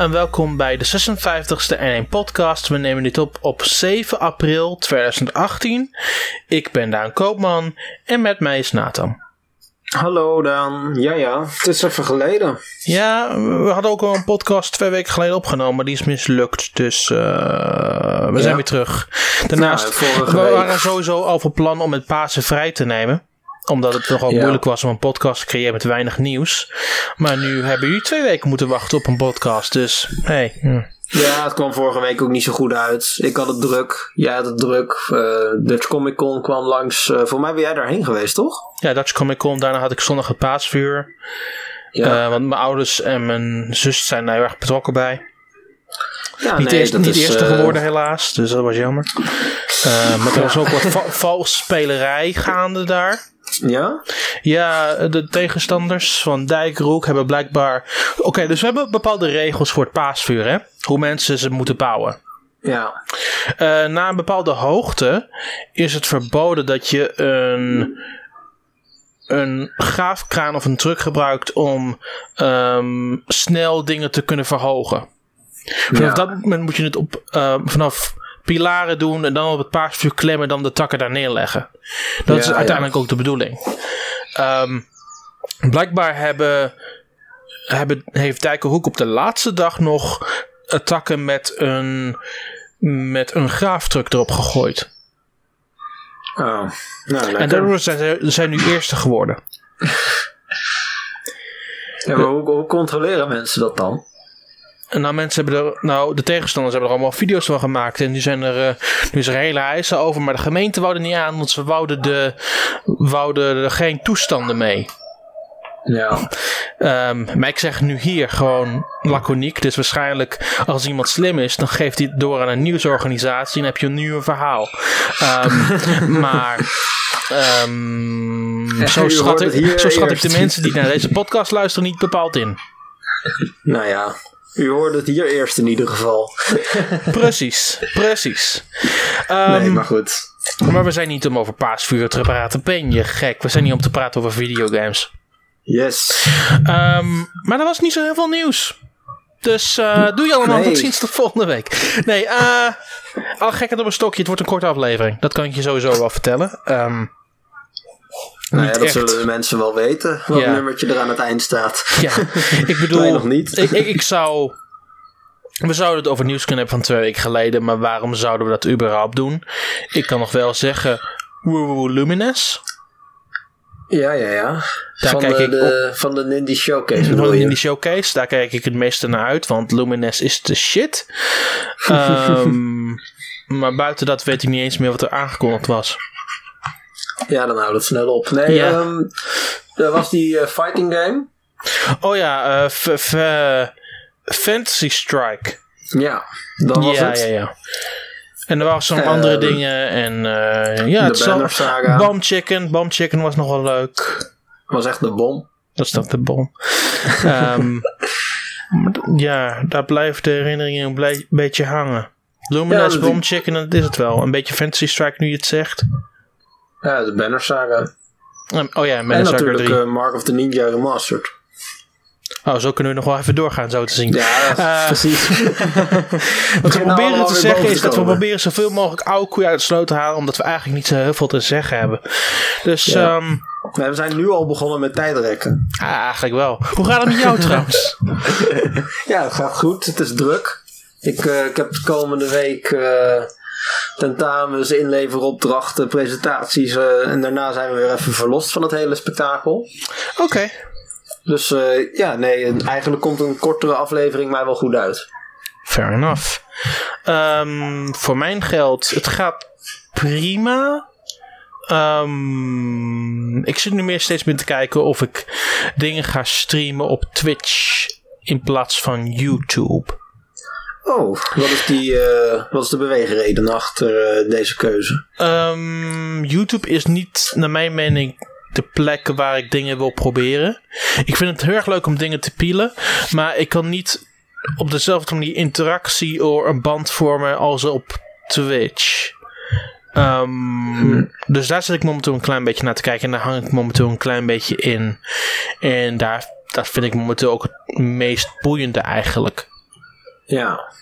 en welkom bij de 56e N1 podcast. We nemen dit op op 7 april 2018. Ik ben Daan Koopman en met mij is Nathan. Hallo Daan. Ja, ja, het is even geleden. Ja, we hadden ook al een podcast twee weken geleden opgenomen, maar die is mislukt. Dus uh, we zijn weer terug. Daarnaast, vorige we week. waren sowieso al van plan om het Pasen vrij te nemen omdat het nogal Ja. moeilijk was om een podcast te creëren met weinig nieuws. Maar nu hebben jullie twee weken moeten wachten op een podcast. Dus, hey. hm. Ja, het kwam vorige week ook niet zo goed uit. Ik had het druk. Jij had het druk. Eh Dutch Comic Con kwam langs. Eh, voor mij ben jij daarheen geweest, toch? Ja, Dutch Comic Con. Daarna had ik zondag het paasvuur. Ja. Eh, want mijn ouders en mijn zus zijn daar heel erg betrokken bij. ja niet nee, eerst, dat niet is, eerste geworden helaas. Dus dat was jammer. Eh, maar er was ook wat va vals spelerij gaande daar. Ja? Ja, de tegenstanders van Dijkroek hebben blijkbaar... Oké, dus we hebben bepaalde regels voor het paasvuur, hè? Hoe mensen ze moeten bouwen. Ja. Eh, na een bepaalde hoogte is het verboden dat je een, een graafkraan of een truck gebruikt om ehm, snel dingen te kunnen verhogen. Vanaf Ja. dat moment moet je het op, eh, vanaf pilaren doen en dan op het paasvuur klemmen en dan de takken daar neerleggen. Dat Ja, is uiteindelijk ook de bedoeling. Ehm, blijkbaar hebben, hebben, heeft Dijkenhoek op de laatste dag nog takken met een, met een graaftruck erop gegooid. Oh. Nou, En daardoor zijn ze zijn nu eerste geworden. Ja, maar hoe, hoe controleren mensen dat dan? En nou, mensen hebben er, nou, de tegenstanders hebben er allemaal video's van gemaakt. En nu zijn er, eh, nu is er hele eisen over. Maar de gemeente wou er niet aan, want ze wouden, de, wouden er geen toestanden mee. Ja. Ehm, maar ik zeg nu hier gewoon laconiek. Dus waarschijnlijk als iemand slim is, dan geeft hij het door aan een nieuwsorganisatie en heb je een nieuw verhaal. Ehm, maar ehm, zo schat, ik, zo schat ik de mensen die naar deze podcast luisteren niet bepaald in. Nou ja. U hoorde het hier eerst in ieder geval. Precies, precies. Ehm, nee, maar goed. maar we zijn niet om over paasvuur te praten. Ben je gek? We zijn niet om te praten over videogames. Yes. Ehm, maar er was niet zo heel veel nieuws. Dus eh, doe je allemaal Nee. tot ziens tot volgende week. Nee, eh al gekken op een stokje. Het wordt een korte aflevering. Dat kan ik je sowieso wel vertellen. Ehm, Nou ja, dat echt. zullen de mensen wel weten. Wat Ja. nummertje er aan het eind staat. ja, ik bedoel... Wij nog niet. Ik, ik, ik zou... We zouden het over nieuws kunnen hebben van twee weken geleden. Maar waarom zouden we dat überhaupt doen? Ik kan nog wel zeggen... Woewoe Lumines. Ja, ja, ja. Daar van, kijk de, ik de- van de Nindy Showcase je? in die showcase, daar kijk ik het meeste naar uit, want Lumines is de shit. Ehm, maar buiten dat weet ik niet eens meer wat er aangekondigd was. Ja, dan houdt het snel op. Nee, Ja. ehm, er was die eh, fighting game. Oh ja, eh, Fantasy Strike. Ja, dat was ja, het. ja, ja. En er waren zo'n andere dingen. En eh, ja, de het is al- Banner Saga. Bomb Chicken. Bomb Chicken was nog wel leuk. was echt de bom. Dat is dat de bom. Ehm, ja, daar blijft de herinnering een beetje hangen. Luminous, Bomb Chicken, dat is het wel. Een beetje Fantasy Strike nu je het zegt. Ja, de Banner Saga. Um, oh ja, en Menace Sucker natuurlijk 3. eh, Mark of the Ninja Remastered. oh, zo kunnen we nog wel even doorgaan, zo te zien. Ja, Eh, precies. Wat we proberen te zeggen is dat we proberen zoveel mogelijk oude koeien uit de sloot te halen, omdat we eigenlijk niet zo heel veel te zeggen hebben. Dus Ja. ehm, Nee, we zijn nu al begonnen met tijdrekken. ah, eigenlijk wel. Hoe gaat het met jou trouwens? Ja, het gaat goed. Het is druk. Ik, eh, ik heb de komende week tentamens, inleveropdrachten, presentaties. eh, en daarna zijn we weer even verlost van het hele spektakel. Oké. Dus eh, ja, nee, en eigenlijk komt een kortere aflevering mij wel goed uit. Fair enough. Ehm, voor mijn geld, het gaat prima. Ehm, ik zit nu meer steeds meer te kijken of ik dingen ga streamen op Twitch in plaats van YouTube. Oh, wat is, die, eh, wat is de beweegreden achter eh, deze keuze? Ehm, YouTube is niet, naar mijn mening, de plek waar ik dingen wil proberen. Ik vind het heel erg leuk om dingen te pielen, maar ik kan niet op dezelfde manier interactie of een band vormen als op Twitch. Ehm, Dus daar zit ik momenteel een klein beetje naar te kijken en daar hang ik momenteel een klein beetje in. En daar, dat vind ik momenteel ook het meest boeiende eigenlijk. Ja.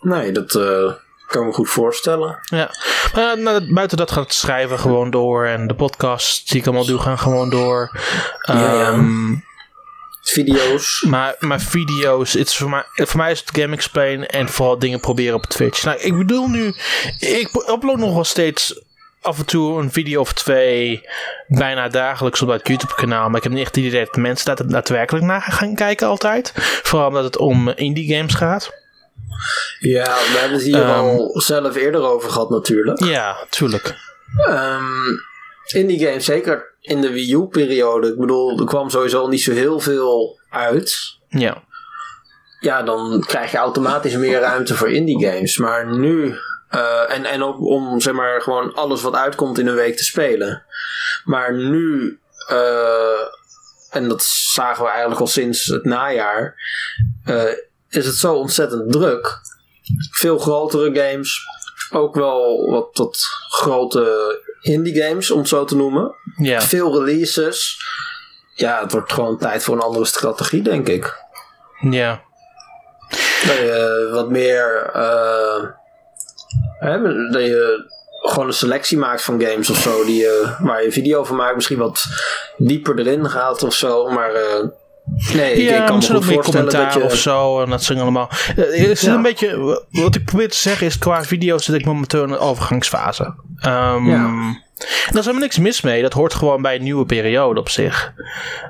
Nee, dat uh, kan ik me goed voorstellen. Ja. Maar nou, buiten dat gaat het schrijven gewoon door. En de podcasts die ik allemaal doe gaan gewoon door. Ja, ja. Ehm, Video's. Maar, maar video's, het is voor, mij, voor mij is het Game Explain en vooral dingen proberen op Twitch. Nou, ik bedoel nu, ik upload nog wel steeds af en toe een video of twee, bijna dagelijks op het YouTube kanaal. Maar ik heb niet echt het idee dat mensen daar daadwerkelijk naar gaan kijken altijd. Vooral omdat het om indie games gaat. Ja, we hebben het hier Ehm. al zelf eerder over gehad natuurlijk. Ja, tuurlijk. Ehm, indie games, zeker in de Wii U-periode. Ik bedoel, er kwam sowieso niet zo heel veel uit. Ja. Ja, dan krijg je automatisch meer ruimte voor indie games. Maar nu, eh, en, en ook om zeg maar gewoon alles wat uitkomt in een week te spelen. Maar nu, eh, en dat zagen we eigenlijk al sinds het najaar, eh, is het zo ontzettend druk. Veel grotere games, ook wel wat, wat grote indie games, om het zo te noemen. Ja. Veel releases. Ja, het wordt gewoon tijd voor een andere strategie, denk ik. Ja. Wat meer. Hè, dat je gewoon een selectie maakt van games of zo. Die, je waar je video van maakt. Misschien wat dieper erin gaat of zo. Maar. eh, nee, ik, ik ja, kan me goed voorstellen commentaar dat je. of zo. En dat zijn allemaal. Eh, Het is Ja. een beetje. Wat ik probeer te zeggen is: qua video's zit ik momenteel in een overgangsfase. Ehm, Ja. En daar is helemaal niks mis mee. Dat hoort gewoon bij een nieuwe periode op zich.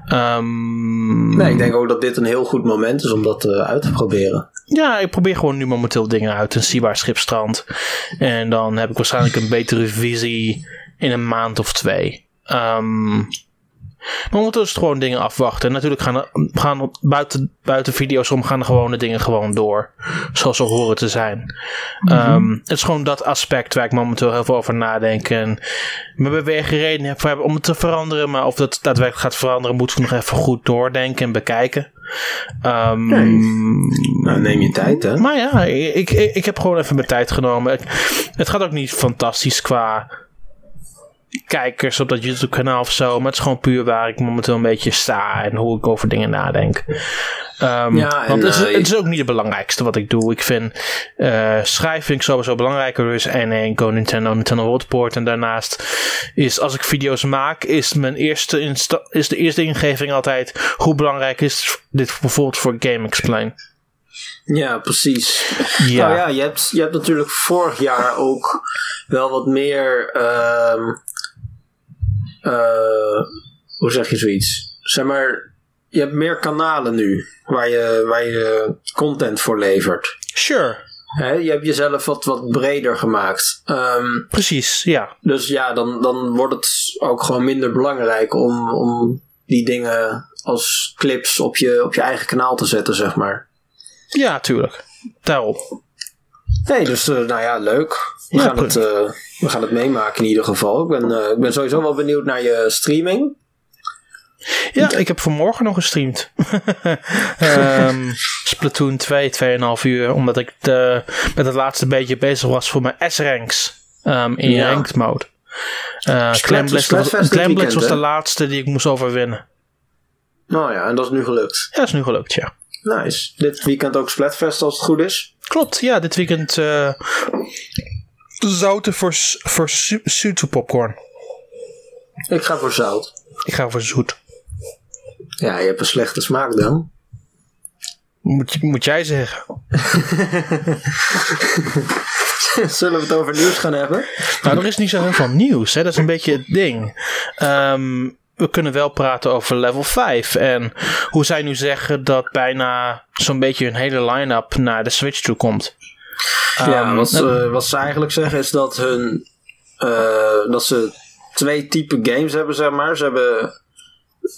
Ehm, Nee, ik denk ook dat dit een heel goed moment is om dat uit te proberen. Ja, ik probeer gewoon nu momenteel dingen uit en zie waar schip strandt. En dan heb ik waarschijnlijk een betere visie in een maand of twee. Ehm maar is het gewoon dingen afwachten. En natuurlijk gaan, er, gaan buiten, buiten video's om gaan de gewone dingen gewoon door. Zoals ze horen te zijn. Ehm, het is gewoon dat aspect waar ik momenteel heel veel over nadenk. En mijn beweegreden heb voor- om het te veranderen. Maar of dat daadwerkelijk gaat veranderen, moet ik nog even goed doordenken en bekijken. Nou, neem je tijd, hè? maar ja, ik, ik, ik heb gewoon even mijn tijd genomen. Ik- het gaat ook niet fantastisch qua kijkers op dat YouTube kanaal of zo. Maar het is gewoon puur waar ik momenteel een beetje sta en hoe ik over dingen nadenk. Ehm, Ja, en, want het is, eh, het is ook niet het belangrijkste wat ik doe. Ik vind eh schrijven vind ik sowieso belangrijker. Dus en één Go Nintendo, Nintendo World Report. En daarnaast is als ik video's maak, is, mijn eerste insta- is de eerste ingeving altijd hoe belangrijk is dit bijvoorbeeld voor Game Explain. Ja, precies. Ja. Nou ja, je hebt, je hebt natuurlijk vorig jaar ook wel wat meer. ehm, eh, hoe zeg je zoiets? Zeg maar, je hebt meer kanalen nu waar je, waar je content voor levert. Sure. Hè, je hebt jezelf wat, wat breder gemaakt. Ehm, Precies, ja. dus ja, dan, dan wordt het ook gewoon minder belangrijk om, om die dingen als clips op je, op je eigen kanaal te zetten, zeg maar. Ja, tuurlijk. Daarop. Nee, dus eh, nou ja, leuk. We, Ja, gaan het, eh, we gaan het meemaken in ieder geval. Ik ben, eh, ik ben sowieso wel benieuwd naar je streaming. Ja, ik heb vanmorgen nog gestreamd. Ehm Splatoon 2, 2,5 uur. Omdat ik de, met het laatste beetje bezig was voor mijn S-ranks. ehm, in Ja. ranked mode. Uh, Splat- Clamblitz was, weekend, was de laatste die ik moest overwinnen. Nou ja, en dat is nu gelukt. Ja, is nu gelukt, ja. Nice. Dit weekend ook Splatfest als het goed is. Klopt, ja, dit weekend eh zouten voor, voor zoete popcorn. Ik ga voor zout. Ik ga voor zoet. Ja, je hebt een slechte smaak dan. Moet, moet jij zeggen. Zullen we het over nieuws gaan hebben? Nou, er is niet zo heel veel nieuws. Hè? Dat is een beetje het ding. Ehm, we kunnen wel praten over level 5. En hoe zij nu zeggen dat bijna zo'n beetje hun hele line-up naar de Switch toe komt. Ja, Ehm, wat, ze- wat ze eigenlijk zeggen is dat hun... eh, dat ze twee typen games hebben, zeg maar. Ze hebben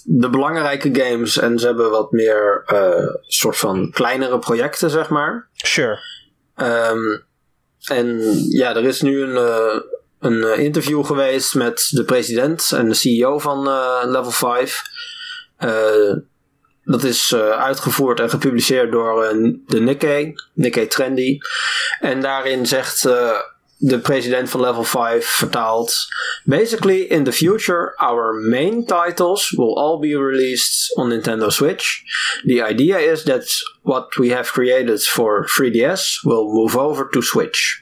de belangrijke games en ze hebben wat meer eh soort van kleinere projecten, zeg maar. Sure. Ehm, en ja, er is nu een, eh, een interview geweest met de president en de CEO van Level 5. Dat is eh, uitgevoerd en gepubliceerd door eh, de Nikkei, Nikkei Trendy. En daarin zegt eh, de president van Level 5 vertaalt. Basically, in the future, our main titles will all be released on Nintendo Switch. The idea is that what we have created for 3DS will move over to Switch.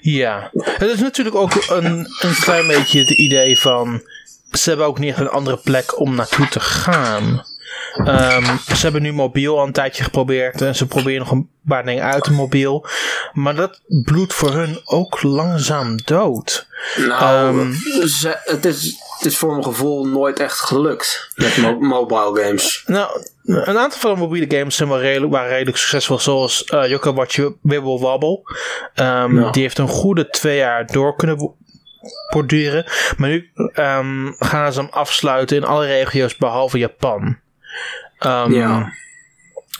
Ja, het is natuurlijk ook een, een klein beetje het idee van. Ze hebben ook niet echt een andere plek om naartoe te gaan. Um, ze hebben nu mobiel al een tijdje geprobeerd en ze proberen nog een paar dingen uit de mobiel. Maar dat bloedt voor hun ook langzaam dood. Nou, um, ze, het, is, het is voor mijn gevoel nooit echt gelukt met mo mobile games. Nou, een aantal van de mobiele games zijn wel redelijk, waren redelijk succesvol, zoals uh, Yoka Watch Wibble Wobble. Um, ja. Die heeft een goede twee jaar door kunnen borduren. Maar nu um, gaan ze hem afsluiten in alle regio's behalve Japan. Um, ja.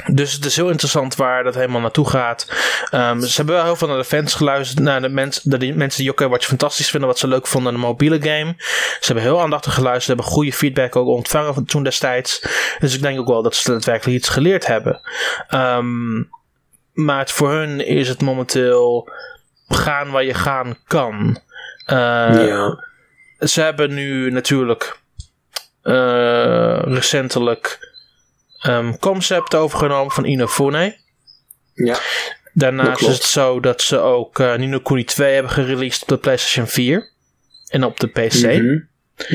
Dus het is heel interessant waar dat helemaal naartoe gaat. Um, ze hebben wel heel veel naar de fans geluisterd. Naar de, mens, de mensen die Yokai Watch fantastisch vinden. Wat ze leuk vonden aan de mobiele game. Ze hebben heel aandachtig geluisterd. Hebben goede feedback ook ontvangen van toen destijds. Dus ik denk ook wel dat ze daadwerkelijk iets geleerd hebben. Um, maar het, voor hun is het momenteel gaan waar je gaan kan. Uh, ja. Ze hebben nu natuurlijk uh, recentelijk um, concept overgenomen van Inofune. Ja. Daarnaast is het zo dat ze ook uh, Nino Kuni 2 hebben gereleased op de PlayStation 4 en op de PC. Mm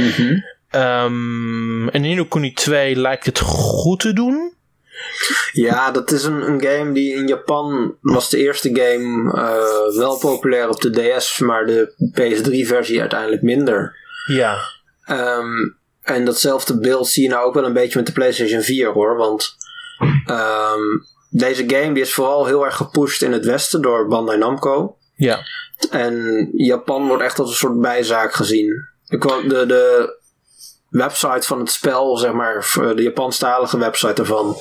-hmm. um, en Nino Kuni 2 lijkt het goed te doen. Ja, dat is een, een game die in Japan was de eerste game uh, wel populair op de DS, maar de PS3-versie uiteindelijk minder. Ja. Um, en datzelfde beeld zie je nou ook wel een beetje met de PlayStation 4 hoor. Want um, deze game die is vooral heel erg gepusht in het westen door Bandai Namco. Ja. En Japan wordt echt als een soort bijzaak gezien. Ik de, de website van het spel, zeg maar, de Japanstalige website ervan,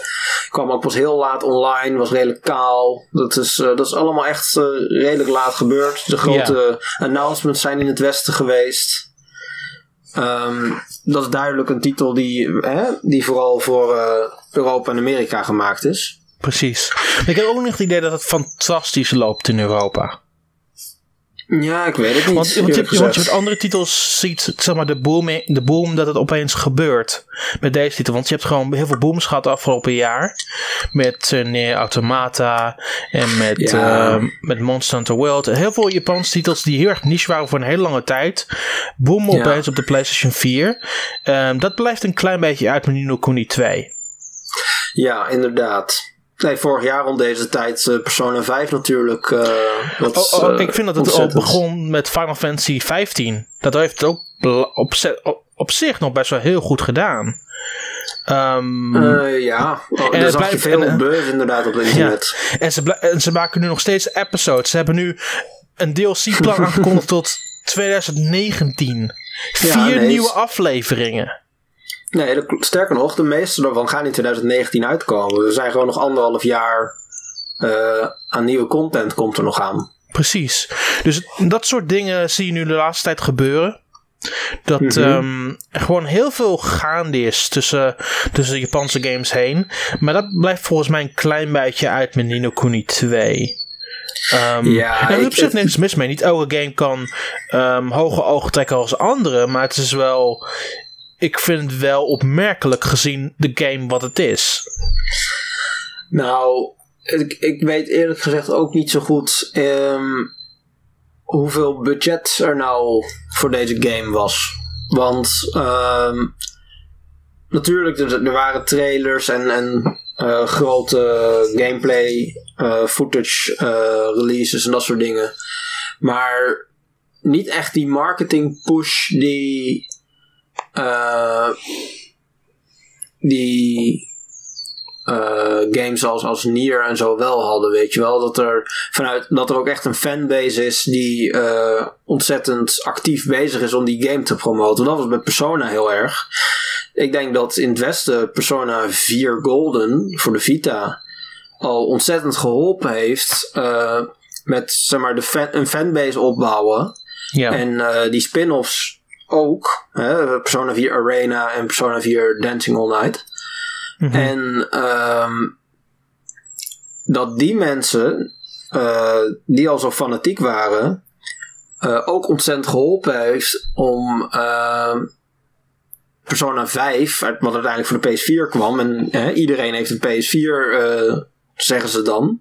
kwam ook pas heel laat online, was redelijk kaal. Dat is, uh, dat is allemaal echt uh, redelijk laat gebeurd. De grote announcements zijn in het westen geweest. Um, dat is duidelijk een titel die, hè, die vooral voor uh, Europa en Amerika gemaakt is. Precies. Ik heb ook nog het idee dat het fantastisch loopt in Europa. Ja, ik weet het niet. Want, want, je, want je met andere titels ziet, zeg maar, de boom, de boom dat het opeens gebeurt met deze titel. Want je hebt gewoon heel veel booms gehad afgelopen jaar. Met uh, Automata en met, ja. uh, met Monster Hunter World. Heel veel Japanse titels die heel erg niche waren voor een hele lange tijd. Boom opeens op de PlayStation 4. Um, dat blijft een klein beetje uit met Nino Kuni 2. Ja, inderdaad. Nee, vorig jaar rond deze tijd uh, Persona 5 natuurlijk. Uh, wat, oh, oh, ik vind dat het al begon met Final Fantasy 15. Dat heeft het ook op, op, op zich nog best wel heel goed gedaan. Um, uh, ja, oh, en er zag je veel en, inderdaad op internet. Ja. En, ze en ze maken nu nog steeds episodes. Ze hebben nu een DLC-plan aangekondigd tot 2019. Vier ja, nee, nieuwe afleveringen. Nee, sterker nog, de meeste daarvan gaan in 2019 uitkomen. Er zijn gewoon nog anderhalf jaar uh, aan nieuwe content komt er nog aan. Precies. Dus dat soort dingen zie je nu de laatste tijd gebeuren. Dat mm -hmm. er gewoon heel veel gaande is tussen, tussen Japanse games heen. Maar dat blijft volgens mij een klein beetje uit met Nino Kuni 2. Um, ja, er is op zich niks mis mee. Niet elke game kan um, hoge ogen trekken als andere. Maar het is wel ik vind het wel opmerkelijk gezien de game wat het is. Nou, ik, ik weet eerlijk gezegd ook niet zo goed um, hoeveel budget er nou voor deze game was. Want um, natuurlijk, er, waren trailers en, en uh, grote gameplay uh, footage uh, releases en dat soort dingen. Maar niet echt die marketing push die uh, die uh, games als, als Nier en zo wel hadden, weet je wel. Dat er, vanuit, dat er ook echt een fanbase is die uh, ontzettend actief bezig is om die game te promoten. Dat was bij Persona heel erg. Ik denk dat in het Westen Persona 4 Golden voor de Vita al ontzettend geholpen heeft uh, met zeg maar, de fan, een fanbase opbouwen. Ja. En die spin-offs ook. Hè, Persona 4 Arena en Persona 4 Dancing All Night. Mhm. En um, dat die mensen eh, die al zo fanatiek waren, eh, ook ontzettend geholpen heeft om uh, Persona 5, wat uiteindelijk voor de PS4 kwam, en iedereen heeft een PS4, zeggen ze dan.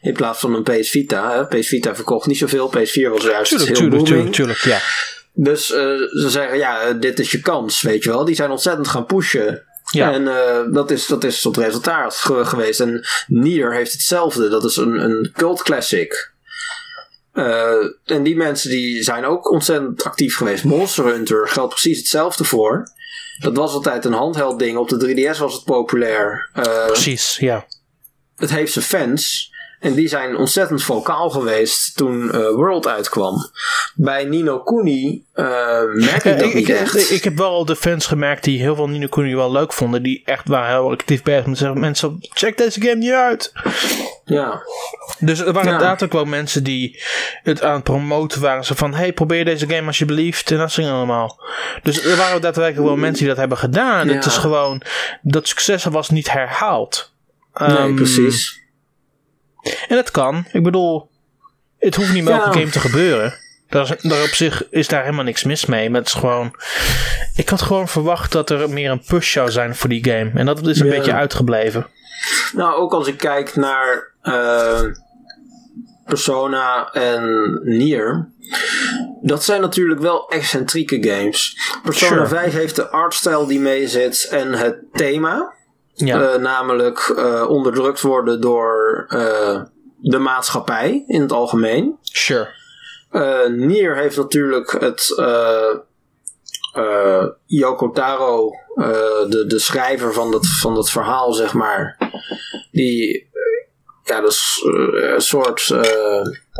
In plaats van een PS Vita. Hè. PS Vita verkocht niet zoveel. PS4 was juist tuurlijk, heel tuurlijk, tuurlijk, tuurlijk, ja. Dus ze zeggen, ja, dit is je kans, weet je wel. Die zijn ontzettend gaan pushen. Ja. En uh, dat, is, dat is tot resultaat geweest. En Nier heeft hetzelfde. Dat is een, een cult classic. Uh, en die mensen die zijn ook ontzettend actief geweest. Monster Hunter geldt precies hetzelfde voor. Dat was altijd een handheld ding. Op de 3DS was het populair. Precies, ja. Het heeft zijn fans. En die zijn ontzettend vocaal geweest toen uh, World uitkwam. Bij Nino Kuni uh, merk ik dat niet ik, echt. Ik, heb wel de fans gemerkt die heel veel Nino Kuni wel leuk vonden. Die echt waren heel actief bezig met zeggen: mensen, check deze game niet uit. Ja. Dus er waren ja. inderdaad ook wel mensen die het aan het promoten waren. Zo van, hey, probeer deze game alsjeblieft. En dat ging allemaal. Dus er waren daadwerkelijk wel mensen die dat hebben gedaan. Ja. Het is gewoon, dat succes was niet herhaald. Nee, um, precies. En het kan. Ik bedoel, het hoeft niet met elke game te gebeuren. Daar, daar op zich is daar helemaal niks mis mee. Maar het is gewoon. Ik had gewoon verwacht dat er meer een push zou zijn voor die game. En dat is een beetje uitgebleven. Nou, ook als ik kijk naar uh, Persona en Nier. Dat zijn natuurlijk wel excentrieke games. Persona sure. 5 heeft de artstyle die mee zit en het thema. Ja. Uh, namelijk uh, onderdrukt worden door uh, de maatschappij in het algemeen. Sure. Nier heeft natuurlijk het Yoko Taro, de, de schrijver van dat, van dat verhaal, zeg maar. Die ja, dat is een soort uh,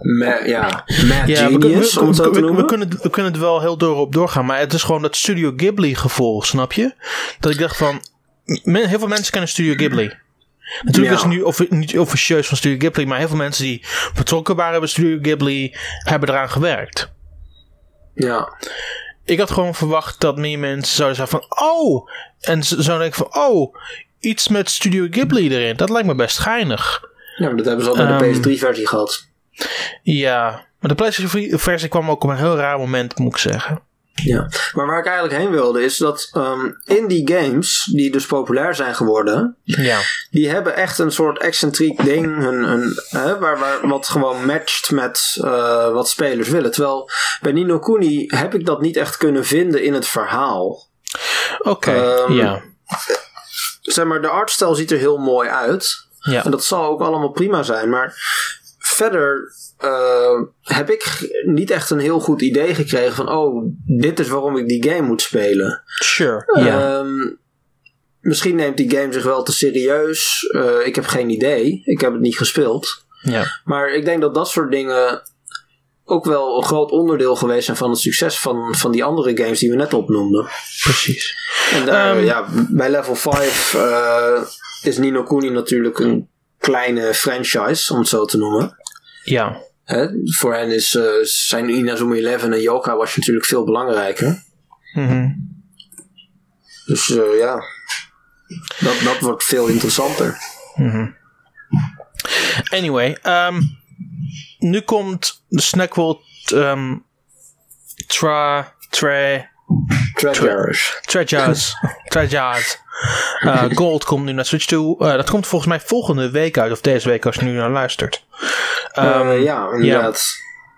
ma ja, mad ja, genius, we, we, om zo te noemen. We kunnen, we kunnen het wel heel door op doorgaan, maar het is gewoon dat Studio Ghibli gevoel, snap je? Dat ik dacht van, heel veel mensen kennen Studio Ghibli. Natuurlijk ja. is het nu of, niet officieus van Studio Ghibli, maar heel veel mensen die betrokken waren bij Studio Ghibli hebben eraan gewerkt. Ja. Ik had gewoon verwacht dat meer mensen zouden zeggen van, oh, en zouden denken van, oh, iets met Studio Ghibli erin. Dat lijkt me best geinig. Ja, maar dat hebben ze al bij um, de ehm, PS3-versie gehad. Ja, maar de PlayStation-versie kwam ook op een heel raar moment, moet ik zeggen. Ja, maar waar ik eigenlijk heen wilde is dat um, indie games, die dus populair zijn geworden, ja. die hebben echt een soort excentriek ding, een, een, hè, waar, waar, wat gewoon matcht met uh, wat spelers willen. Terwijl bij Nino Kuni heb ik dat niet echt kunnen vinden in het verhaal. Oké, okay, um, ja. Zeg maar, de artstyle ziet er heel mooi uit. Ja. En dat zal ook allemaal prima zijn, maar verder uh, heb ik niet echt een heel goed idee gekregen van, oh, dit is waarom ik die game moet spelen. Sure, ja. Um, misschien neemt die game zich wel te serieus. Uh, ik heb geen idee. Ik heb het niet gespeeld. Maar ik denk dat dat soort dingen ook wel een groot onderdeel geweest zijn van het succes van, van die andere games die we net opnoemden. Precies. En daar, um, ja, bij level 5 uh, is Nino Kuni natuurlijk een kleine franchise, om het zo te noemen. Ja. Hè? Voor hen is, uh, zijn Inazuma 11 en Yoka was natuurlijk veel belangrijker. Mm -hmm. Dus uh, ja, dat, dat wordt veel interessanter. Mm -hmm. Anyway, um, nu komt de Snackworld um, Tra... Tra... Treasures. Treasures. Treasures. Uh, Gold komt nu naar Switch toe. Uh, dat komt volgens mij volgende week uit, of deze week als je nu naar luistert. Um, uh, ja, inderdaad.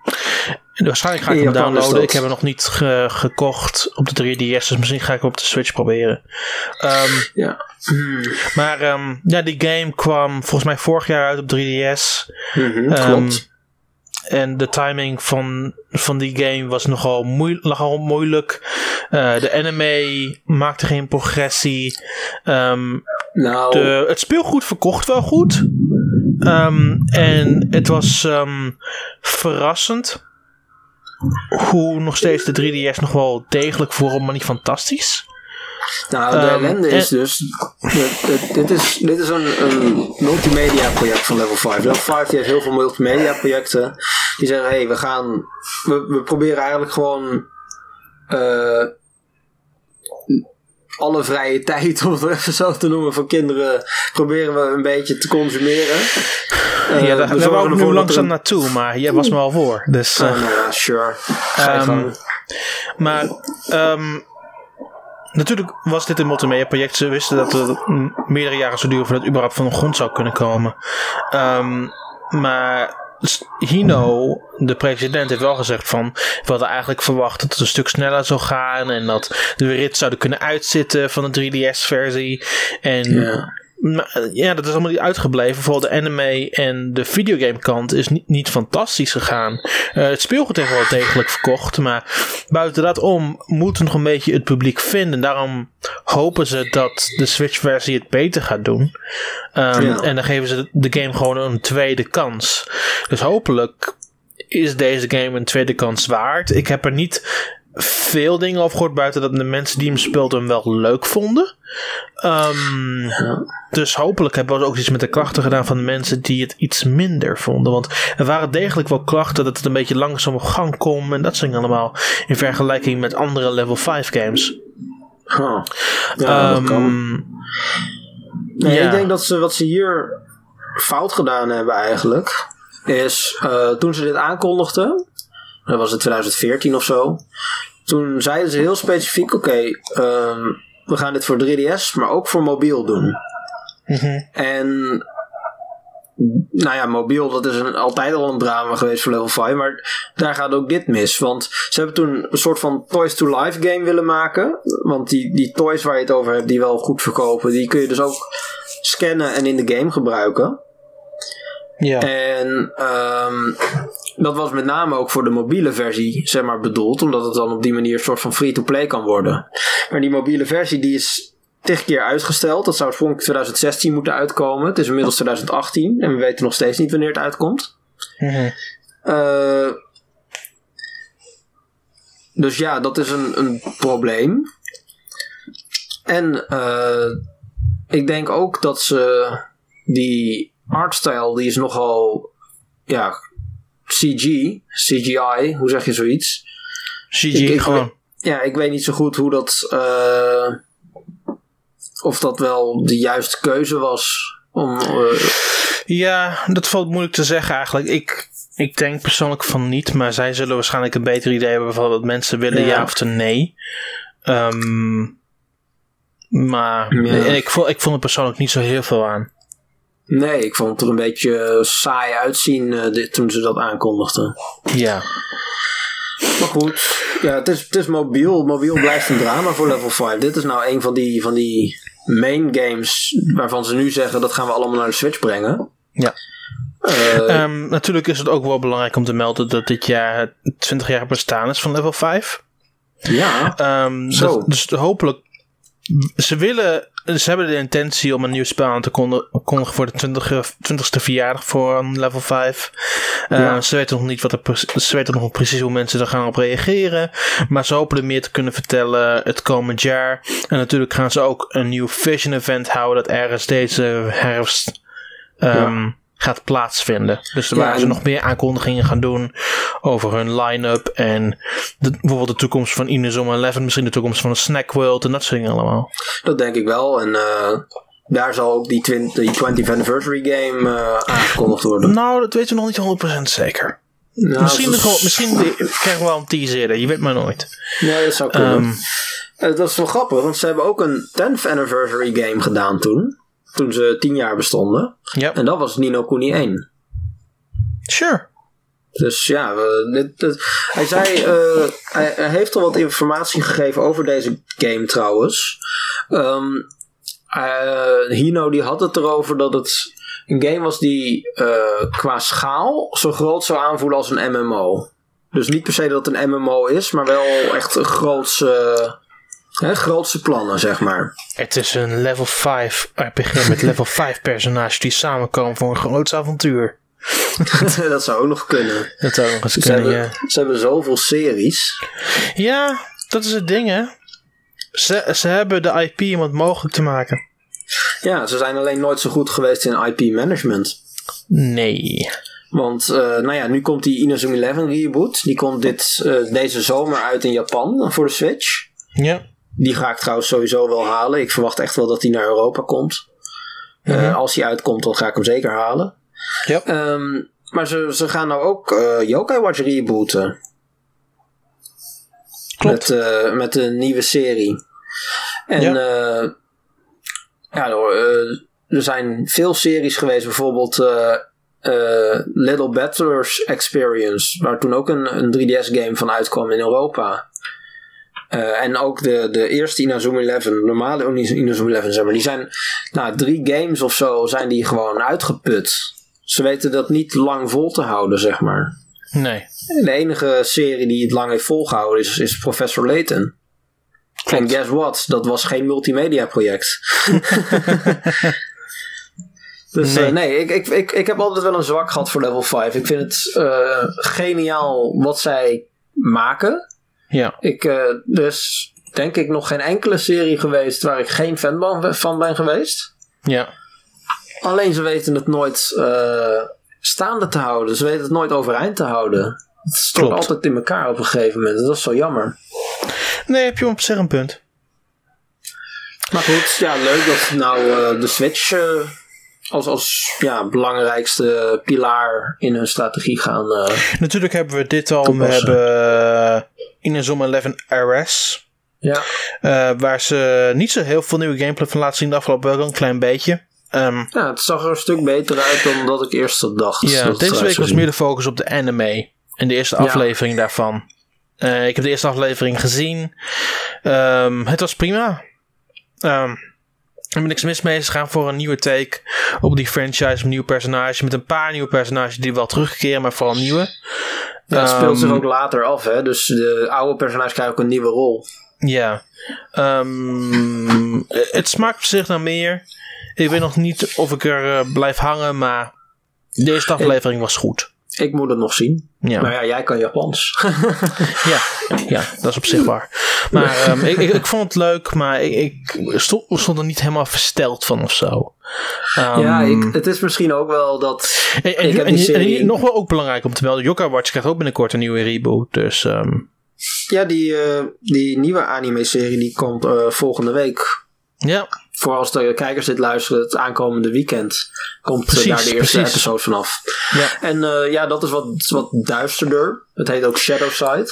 Ja. Waarschijnlijk ga ik hem downloaden. Ik heb hem nog niet ge gekocht op de 3DS, dus misschien ga ik hem op de Switch proberen. Um, ja. Hmm. Maar um, ja, die game kwam volgens mij vorig jaar uit op 3DS. Mm -hmm, klopt. En de timing van, van die game was nogal, moe nogal moeilijk. Uh, de anime maakte geen progressie. Um, nou. de, het speelgoed verkocht wel goed. Um, en het was um, verrassend hoe nog steeds de 3DS nog wel degelijk voor maar niet fantastisch. Nou, de um, ellende is dus. Dit, dit, is, dit is een, een multimedia project van Level 5. Level 5 heeft heel veel multimedia projecten. Die zeggen: hé, hey, we gaan. We, we proberen eigenlijk gewoon. Uh, alle vrije tijd, om het even zo te noemen, van kinderen proberen we een beetje te consumeren. Uh, ja, daar, wou ik nu langzaam naartoe, maar jij was me al voor. Dus, uh, nou ja, sure. Um, maar um, natuurlijk was dit een multimedia project. Ze wisten dat het meerdere jaren zou duren voordat het überhaupt van de grond zou kunnen komen. Um, maar Hino, de president, heeft wel gezegd van... we hadden eigenlijk verwacht dat het een stuk sneller zou gaan... en dat we rit zouden kunnen uitzitten van de 3DS-versie. En ja. Ja. dat is allemaal niet uitgebleven. Vooral de anime en de videogame kant is niet, niet fantastisch gegaan. Uh, het speelgoed heeft wel degelijk verkocht... maar buiten dat om moet nog een beetje het publiek vinden. Daarom hopen ze dat de Switch-versie het beter gaat doen. Um, En dan geven ze de game gewoon een tweede kans. Dus hopelijk is deze game een tweede kans waard. Ik heb er niet veel dingen over gehoord buiten dat de mensen die hem speelden hem wel leuk vonden. Um, Dus hopelijk hebben we ook iets met de klachten gedaan van de mensen die het iets minder vonden. Want er waren degelijk wel klachten dat het een beetje langzaam op gang komt en dat soort allemaal. In vergelijking met andere level 5 games. Huh. Ja, dat kan. Ehm, nee, Ik denk dat ze wat ze hier fout gedaan hebben eigenlijk. Is uh, toen ze dit aankondigden. Dat was het 2014 of zo. Toen zeiden ze heel specifiek: oké, okay, um, we gaan dit voor 3DS, maar ook voor mobiel doen. Mm -hmm. En nou ja, mobiel, dat is een, altijd al een drama geweest voor level 5. Maar daar gaat ook dit mis. Want ze hebben toen een soort van Toys to Life game willen maken. Want die, die toys waar je het over hebt, die wel goed verkopen, die kun je dus ook scannen en in de game gebruiken. Ja. En um, dat was met name ook voor de mobiele versie, zeg maar, bedoeld. Omdat het dan op die manier een soort van free-to-play kan worden. Maar die mobiele versie, die is tig keer uitgesteld. Dat zou oorspronkelijk 2016 moeten uitkomen. Het is inmiddels 2018 en we weten nog steeds niet wanneer het uitkomt. Mm dus ja, dat is een, een probleem. En uh, ik denk ook dat ze die artstyle, die is nogal ja, CG, CGI, hoe zeg je zoiets? CG gewoon. ja, ik weet niet zo goed hoe dat. Uh, of dat wel de juiste keuze was. Om, uh, ja, dat valt moeilijk te zeggen eigenlijk. Ik, ik denk persoonlijk van niet, maar zij zullen waarschijnlijk een beter idee hebben van wat mensen willen, ja, ja of nee. Um, maar ja. ik, vond, ik vond er persoonlijk niet zo heel veel aan. Nee, ik vond het er een beetje saai uitzien uh, dit, toen ze dat aankondigden. Ja. Maar goed, ja, het is, het is mobiel. Mobiel blijft een drama voor level 5. Dit is nou een van die, van die main games waarvan ze nu zeggen dat gaan we allemaal naar de Switch brengen. Ja. Uh, um, natuurlijk is het ook wel belangrijk om te melden dat dit jaar 20 jaar bestaan is van level 5. Ja. Um, zo. Dat, dus hopelijk. Ze willen ze hebben de intentie om een nieuw spel aan te kondigen voor de 20, 20ste verjaardag voor level 5. Uh, ja. Ze weten nog niet wat er, ze weten nog precies hoe mensen er gaan op reageren. Maar ze hopen er meer te kunnen vertellen het komend jaar. En natuurlijk gaan ze ook een nieuw Vision event houden dat ergens deze herfst um, ja gaat plaatsvinden. Dus er waren ze nog meer aankondigingen gaan doen over hun line-up en de, bijvoorbeeld de toekomst van Inazuma 11, misschien de toekomst van een Snack World en dat soort dingen allemaal. Dat denk ik wel en uh, daar zal ook die, 20, die 20th anniversary game uh, aangekondigd worden. Nou, dat weten we nog niet 100% zeker. Nou, misschien, is... gewoon, misschien krijgen we wel een teaser, je weet maar nooit. Nee, dat zou kunnen. Um, dat is wel grappig, want ze hebben ook een 10th anniversary game gedaan toen toen ze tien jaar bestonden. Yep. En dat was Nino Kuni 1. Sure. Dus ja, dit, dit, hij zei, uh, hij, hij, heeft al wat informatie gegeven over deze game trouwens. Um, uh, Hino die had het erover dat het een game was die uh, qua schaal zo groot zou aanvoelen als een MMO. Dus niet per se dat het een MMO is, maar wel echt een grootse Hè, grootste plannen, zeg maar. Het is een level 5 RPG met level 5 personages die samenkomen voor een groot avontuur. dat zou ook nog kunnen. Dat zou nog eens ze kunnen, hebben, ja. Ze hebben zoveel series. Ja, dat is het ding, hè. Ze, ze hebben de IP om het mogelijk te maken. Ja, ze zijn alleen nooit zo goed geweest in IP management. Nee. Want, uh, nou ja, nu komt die Inazuma 11 reboot. Die komt dit, uh, deze zomer uit in Japan voor de Switch. Ja. Die ga ik trouwens sowieso wel halen. Ik verwacht echt wel dat hij naar Europa komt. Eh, Mhm. als hij uitkomt, dan ga ik hem zeker halen. Ehm, maar ze, ze gaan nou ook eh Yokai Watch rebooten. Klopt. Met, eh, met een nieuwe serie. En Ja. er zijn veel series geweest. Bijvoorbeeld Little Battlers Experience. Waar toen ook een, een 3DS game van uitkwam in Europa. Eh, en ook de, de eerste Inazuma 11, normale Inazuma 11, zeg maar, die zijn, nou, drie games of zo zijn die gewoon uitgeput. Ze weten dat niet lang vol te houden, zeg maar. Nee. De enige serie die het lang heeft volgehouden is, is Professor Layton. En guess what? Dat was geen multimedia project. dus Nee. nee, nee ik, ik, ik, ik heb altijd wel een zwak gehad voor level 5. Ik vind het eh, geniaal wat zij maken. Ja. Ik, eh, er is denk ik nog geen enkele serie geweest waar ik geen fan van- van ben geweest. Ja. Alleen ze weten het nooit eh, staande te houden. Ze weten het nooit overeind te houden. Het stort altijd in elkaar op een gegeven moment. Dat is zo jammer. Nee, heb je op zich een punt. Maar goed, ja, leuk dat ze nou eh, de Switch als, als ja, belangrijkste pilaar in hun strategie gaan. eh, Natuurlijk hebben we dit al. We hebben Inazuma 11 RS. ja, eh, waar ze niet zo heel veel nieuwe gameplay van laten zien de afgelopen week. Een klein beetje. Ehm, ja, het zag er een stuk beter uit dan dat ik eerst had dacht. ja, dat deze week was meer de focus op de anime. En de eerste Ja. aflevering daarvan. Eh, ik heb de eerste aflevering gezien. Ehm, het was prima. Ehm er is niks mis mee. Ze gaan voor een nieuwe take op die franchise. Een nieuw personage. Met een paar nieuwe personages die wel terugkeren. Maar vooral nieuwe. Het speelt zich Ehm, ook later af, hè? Dus de oude personages krijgen ook een nieuwe rol. Ja. Ehm, het smaakt op zich naar meer. Ik weet nog niet of ik er eh, blijf hangen, maar de eerste aflevering was goed. Ik moet het nog zien. Ja. Maar ja, jij kan Japans. Ja, ja, dat is op zich waar. Maar ehm, ik, ik, ik vond het leuk, maar ik, ik stond, stond er niet helemaal versteld van of zo. Ehm, ja, ik, het is misschien ook wel dat. en, en, ik heb en- die serie- en nog wel ook belangrijk om te melden: Yokai Watch krijgt ook binnenkort een nieuwe reboot. Dus ehm, Ja, die, eh, die nieuwe anime-serie die komt eh, volgende week. ja, Voor als de kijkers dit luisteren, het aankomende weekend komt eh, Precies, daar de eerste precies. episode vanaf. ja. En eh, ja, dat is wat, wat duisterder. Het heet ook Shadow Side.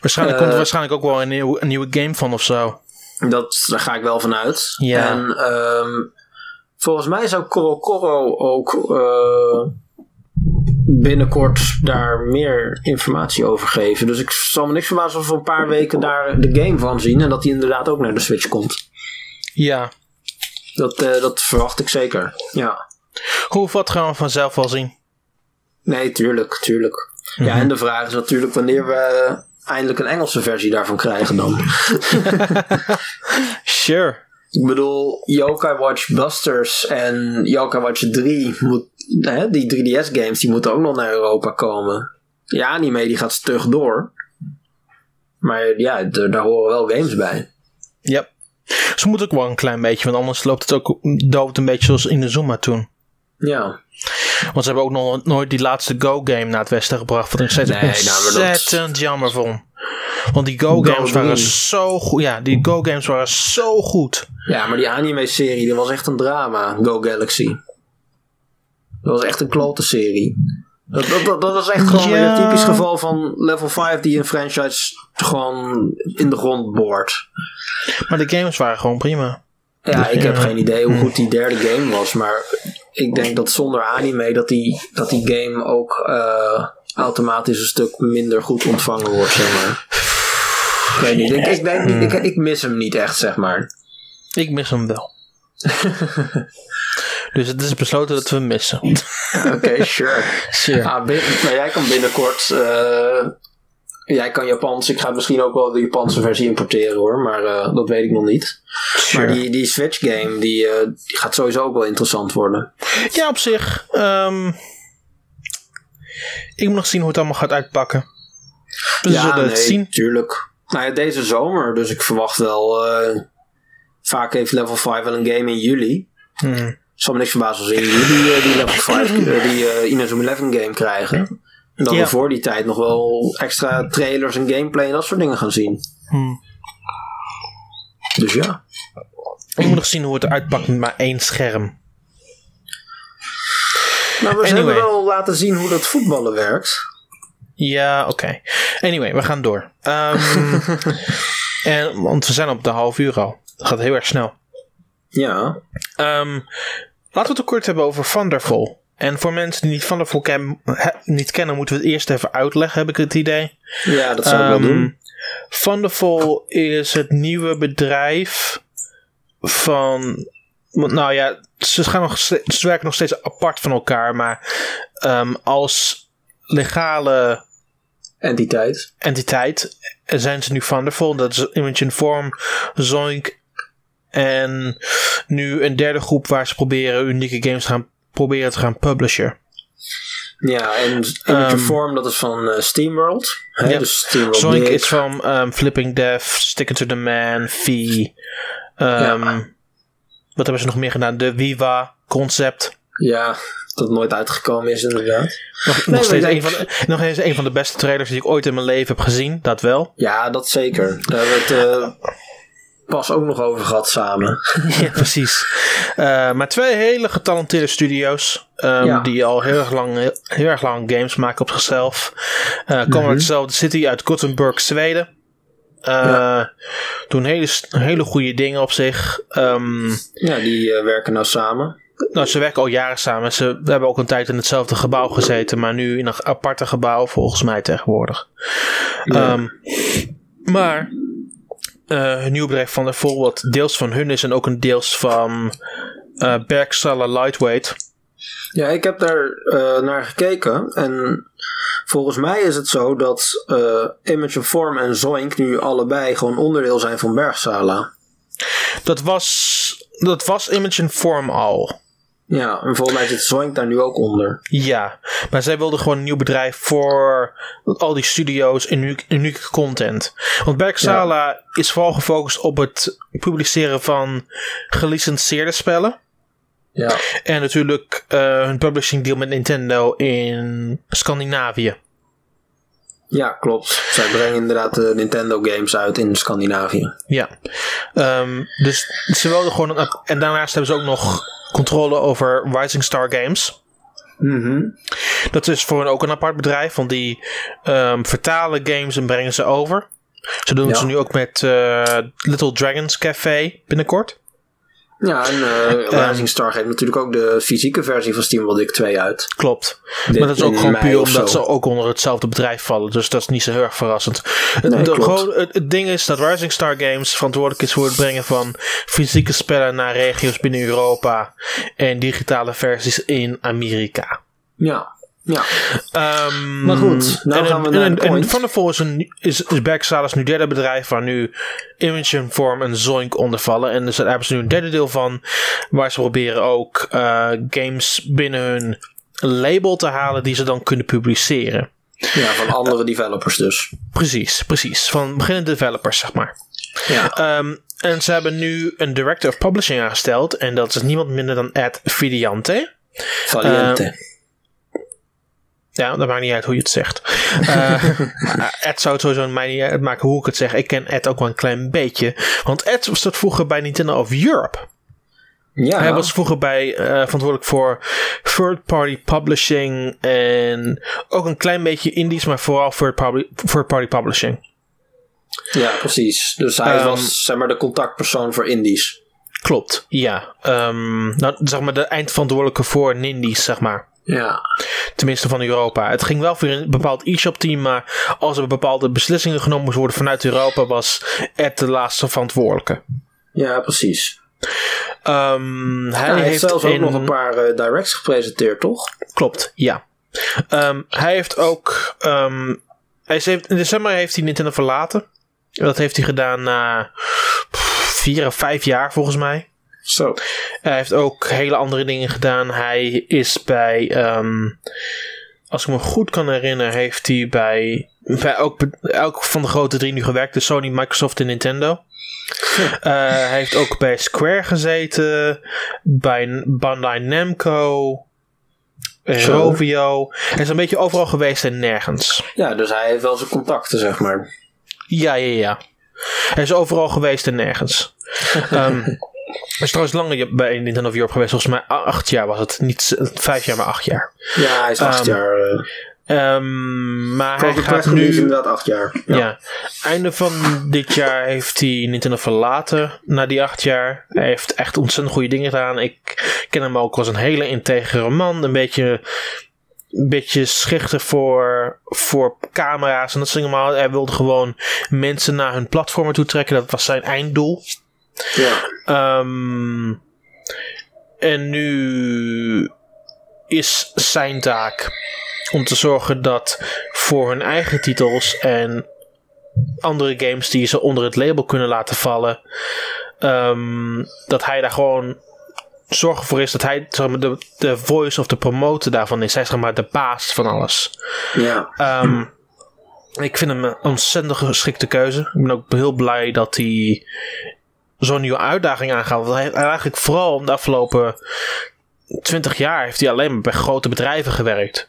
Waarschijnlijk Eh, komt er waarschijnlijk ook wel een, nieuw, een nieuwe game van of zo. Dat, daar ga ik wel van uit. Ja. En ehm, volgens mij zou Coro Coro ook eh, binnenkort daar meer informatie over geven. Dus ik zal me niks verbazen als we een paar weken daar de game van zien. En dat die inderdaad ook naar de Switch komt. Ja. Dat, eh, dat verwacht ik zeker. Ja. Hoe wat gaan we vanzelf wel zien? Nee, tuurlijk, tuurlijk. Ja, Mhm. en de vraag is natuurlijk wanneer we eindelijk een Engelse versie daarvan krijgen dan. Sure. Ik bedoel, Yokai Watch Busters en Yokai Watch 3, moet, hè, die 3DS games, die moeten ook nog naar Europa komen. Die anime die gaat stug door. Maar ja, daar horen wel games bij. Ja. Ze moeten ook wel een klein beetje, want anders loopt het ook dood een beetje zoals in de Zuma toen. Ja, Want ze hebben ook nog nooit die laatste Go-game naar het westen gebracht. Wat ik steeds Nee, nou, dat- ontzettend jammer vond. Want die Go-games Go waren zo goed. Ja, die Go-games waren zo goed. ja maar die anime-serie, dat was echt een drama, Go Galaxy. Dat was echt een klote serie. Dat, dat, dat, dat was echt gewoon weer Ja. een typisch geval van level 5 die een franchise gewoon in de grond boort. Maar de games waren gewoon prima. Ja, ik heb geen idee hoe goed die derde game was, maar ik denk dat zonder anime dat die, dat die game ook eh, automatisch een stuk minder goed ontvangen wordt, zeg maar. Ik weet niet, ik, ik, denk ik, ik mis hem niet echt, zeg maar. Ik mis hem wel. dus het is besloten dat we hem missen. Oké, sure. Sure. Ah, maar jij kan binnenkort, eh, jij kan Japans, ik ga misschien ook wel de Japanse versie importeren hoor, maar eh, dat weet ik nog niet. Sure. Maar die, die Switch game, die, eh, die gaat sowieso ook wel interessant worden. Ja, op zich. ehm, ik moet nog zien hoe het allemaal gaat uitpakken. We zullen het zien. tuurlijk. Nou ja, deze zomer, dus ik verwacht wel. vaak heeft Level 5 wel een game in juli. Hmm. Zal me niks verbazen als in juli eh, die Level 5, eh, die eh, Inazuma 11 game krijgen. En dat Ja. we voor die tijd nog wel extra trailers en gameplay en dat soort dingen gaan zien. Hmm. Dus ja. Ik moet nog zien hoe het eruit pakt met maar één scherm. Nou, we Anyway. hebben wel laten zien hoe dat voetballen werkt. Ja, oké. Anyway, we gaan door. Ehm, en, want we zijn op de half uur al. Dat gaat heel erg snel. Ja. Ehm, laten we het kort hebben over Thunderful. En voor mensen die niet ken, he- niet kennen, moeten we het eerst even uitleggen, heb ik het idee. Ja, dat zou ik wel Ehm, doen. Thunderful is het nieuwe bedrijf van. Nou ja, ze, gaan nog, ze werken nog steeds apart van elkaar, maar ehm, als legale Entiteit. entiteit zijn ze nu Thunderful. Dat is Image Inform, Zoink en nu een derde groep waar ze proberen unieke games te gaan proberen te gaan publishen. Ja, en Image Ehm, Form, dat is van eh, SteamWorld. Hè? Dus SteamWorld Dig. is van ehm, Flipping Death, Sticking to the Man, V. ehm, Ja. Wat hebben ze nog meer gedaan? De Viva concept. Ja, dat nooit uitgekomen is inderdaad. Nog, Nee, nog, steeds een van de, nog eens een van de beste trailers die ik ooit in mijn leven heb gezien. Dat wel. Ja, dat zeker. Daar eh, pas ook nog over gehad samen. ja, precies. Eh, maar twee hele getalenteerde studio's. ehm, Ja. Die al heel erg, lang, heel, heel erg lang games maken op zichzelf. Eh komen uit dezelfde city uit Gothenburg, Zweden. Ja. Doen hele, hele goede dingen op zich. Ehm, Ja, die werken nou samen. nou, ze werken al jaren samen. Ze we hebben ook een tijd in hetzelfde gebouw gezeten. Maar nu in een aparte gebouw volgens mij tegenwoordig. Ja. Ehm, maar eh hun nieuwe bedrijf van Vol, wat deels van hun is en ook een deels van eh Bergsala Lightweight. Ja, ik heb daar eh, naar gekeken. En volgens mij is het zo dat eh, Image of Form en Zoink nu allebei gewoon onderdeel zijn van Bergsala. Dat was, dat was Image and Form al. Ja, en volgens mij zit Zoink daar nu ook onder. Ja, maar zij wilden gewoon een nieuw bedrijf voor al die studio's en unieke, unieke content. Want Bergsala is vooral gefocust op het publiceren van gelicenseerde spellen. Ja, En natuurlijk eh, hun publishing deal met Nintendo in Scandinavië. ja klopt. Zij brengen inderdaad de Nintendo games uit in Scandinavië. Ja. Ehm, dus ze wilden gewoon... Een, en daarnaast hebben ze ook nog controle over Rising Star Games. Mhm. Dat is voor hen ook een apart bedrijf, want die ehm, vertalen games en brengen ze over. Ze doen Ja. ze nu ook met eh, Little Dragons Café binnenkort. Ja, en eh, Rising Star geeft natuurlijk ook de fysieke versie van SteamWorld Dig 2 uit. Klopt. Dit maar dat is ook gewoon puur omdat ze ook onder hetzelfde bedrijf vallen. Dus dat is niet zo heel erg verrassend. Het, Nee, de- klopt. gewoon, het, het ding is dat Rising Star Games verantwoordelijk is voor het brengen van fysieke spellen naar regio's binnen Europa. En digitale versies in Amerika. Ja, ja. Ehm, Maar goed, nou en, gaan we en, naar en, de en point. Thunderful is, een, is, is nu derde bedrijf waar nu Image Form en Zoink onder vallen. En dus daar hebben ze nu een derde deel van waar ze proberen ook eh, games binnen hun label te halen die ze dan kunnen publiceren. Ja, van andere developers dus. Precies, precies. Van beginnende developers, zeg maar. Ja, Ehm, en ze hebben nu een director of publishing aangesteld. En dat is niemand minder dan Ed Vidiante. Valiente. Ja, dat maakt niet uit hoe je het zegt. Eh, Ed zou het sowieso mij niet uitmaken hoe ik het zeg. Ik ken Ed ook wel een klein beetje. Want Ed was dat vroeger bij Nintendo of Europe. ja, Hij was vroeger bij, eh, verantwoordelijk voor third-party publishing. En ook een klein beetje indies, maar vooral third-party third-party publishing. ja, precies. Dus hij Ehm, was zeg maar de contactpersoon voor indies. Klopt, ja. Ehm, nou, zeg maar de eindverantwoordelijke voor Nindies, zeg maar. Ja, Tenminste van Europa. Het ging wel voor een bepaald e-shop team, maar als er bepaalde beslissingen genomen moesten worden vanuit Europa, was Ed de laatste verantwoordelijke. ja precies. Ehm, hij, hij heeft zelfs ook in- nog een paar eh, directs gepresenteerd, toch? Klopt, ja. Ehm, hij heeft ook. ehm, hij heeft, in december heeft hij Nintendo verlaten. Dat heeft hij gedaan na vier of vijf jaar volgens mij. Zo. Hij heeft ook hele andere dingen gedaan. Hij is bij, ehm, als ik me goed kan herinneren, heeft hij bij, bij elk, elk van de grote drie nu gewerkt. Dus Sony, Microsoft en Nintendo. Eh, hij heeft ook bij Square gezeten, bij Bandai Namco. Rovio. Hij is een beetje overal geweest en nergens. Ja, dus hij heeft wel zijn contacten, zeg maar. Ja, ja, ja. Hij is overal geweest en nergens. Ehm is trouwens langer bij Nintendo of Europe geweest. Volgens mij acht jaar was het. Niet vijf jaar, maar acht jaar. Ja, hij is acht Ehm, jaar. Um, maar hij gaat nu inderdaad acht jaar. Ja. einde van dit jaar heeft hij Nintendo verlaten. Na die acht jaar. Hij heeft echt ontzettend goede dingen gedaan. Ik ken hem ook als een hele integere man. Een beetje, een beetje schichtig voor, voor camera's en dat soort dingen. Maar hij wilde gewoon mensen naar hun platformen toe trekken. Dat was zijn einddoel. Ja. Ehm, en nu is zijn taak om te zorgen dat voor hun eigen titels en andere games die ze onder het label kunnen laten vallen, ehm, dat hij daar gewoon zorgen voor is dat hij zeg maar, de, de voice of de promoter daarvan is. Hij is zeg maar de baas van alles. ja. Ehm, ik vind hem een ontzettend geschikte keuze. Ik ben ook heel blij dat hij zo'n nieuwe uitdaging aangaat. Want hij heeft eigenlijk vooral de afgelopen 20 jaar heeft hij alleen maar bij grote bedrijven gewerkt.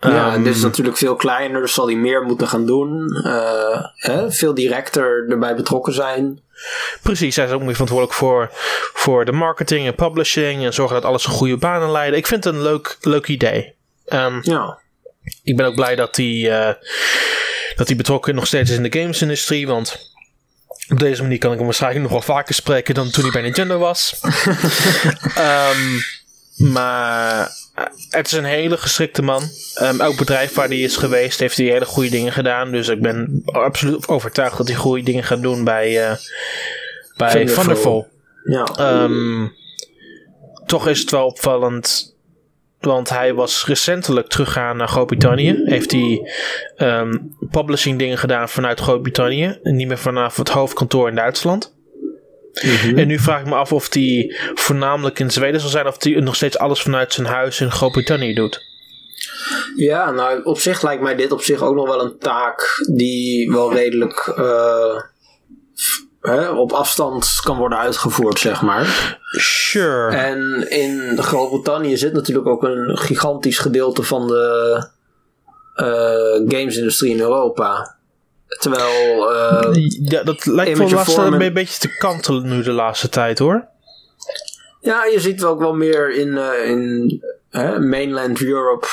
Ja, Ehm, dit is natuurlijk veel kleiner, dus zal hij meer moeten gaan doen. Eh, hè, veel directer erbij betrokken zijn. Precies, hij is ook meer verantwoordelijk voor, voor de marketing en publishing en zorgen dat alles een goede banen leidt. Ik vind het een leuk, leuk idee. Ehm, Ja, ik ben ook blij dat hij, eh, dat hij betrokken nog steeds is in de gamesindustrie, want op deze manier kan ik hem waarschijnlijk nog wel vaker spreken dan toen hij bij Nintendo was. Ehm, maar eh, het is een hele geschikte man. Ehm, elk bedrijf waar hij is geweest heeft hij hele goede dingen gedaan. Dus ik ben absoluut overtuigd dat hij goede dingen gaat doen bij, eh bij. Thunderful. ja. Ehm, toch is het wel opvallend. Want hij was recentelijk teruggegaan naar Groot-Brittannië. Heeft hij ehm, publishing dingen gedaan vanuit Groot-Brittannië. En niet meer vanaf het hoofdkantoor in Duitsland. Mhm. En nu vraag ik me af of hij voornamelijk in Zweden zal zijn. Of hij nog steeds alles vanuit zijn huis in Groot-Brittannië doet. ja, nou op zich lijkt mij dit op zich ook nog wel een taak die wel redelijk eh, hè, op afstand kan worden uitgevoerd, zeg maar. Sure. En in Groot-Brittannië zit natuurlijk ook een gigantisch gedeelte van de eh, gamesindustrie in Europa. Terwijl, eh, ja, dat lijkt wel lastig een beetje te kantelen nu de laatste tijd hoor. ja, je ziet wel ook wel meer in, eh, in mainland Europe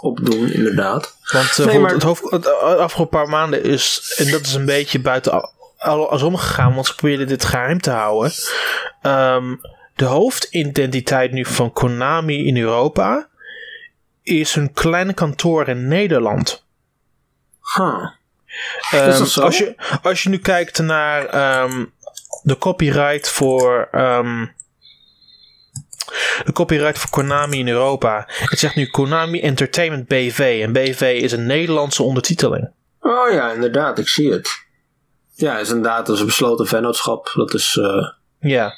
opdoen, inderdaad. Want uh, Nee, maar- het, hoofd, het uh, afgelopen paar maanden is, en dat is een beetje buiten als omgegaan, want ze probeerden dit geheim te houden. Ehm, de hoofdidentiteit nu van Konami in Europa is hun kleine kantoor in Nederland. Huh. Ehm, Is dat zo? Als, je, als je nu kijkt naar ehm, de copyright voor. de copyright voor Konami in Europa. Het zegt nu Konami Entertainment BV. En BV is een Nederlandse ondertiteling. Oh ja, inderdaad, ik zie het. Ja, is inderdaad dat is een besloten vennootschap. Dat is. eh, Ja.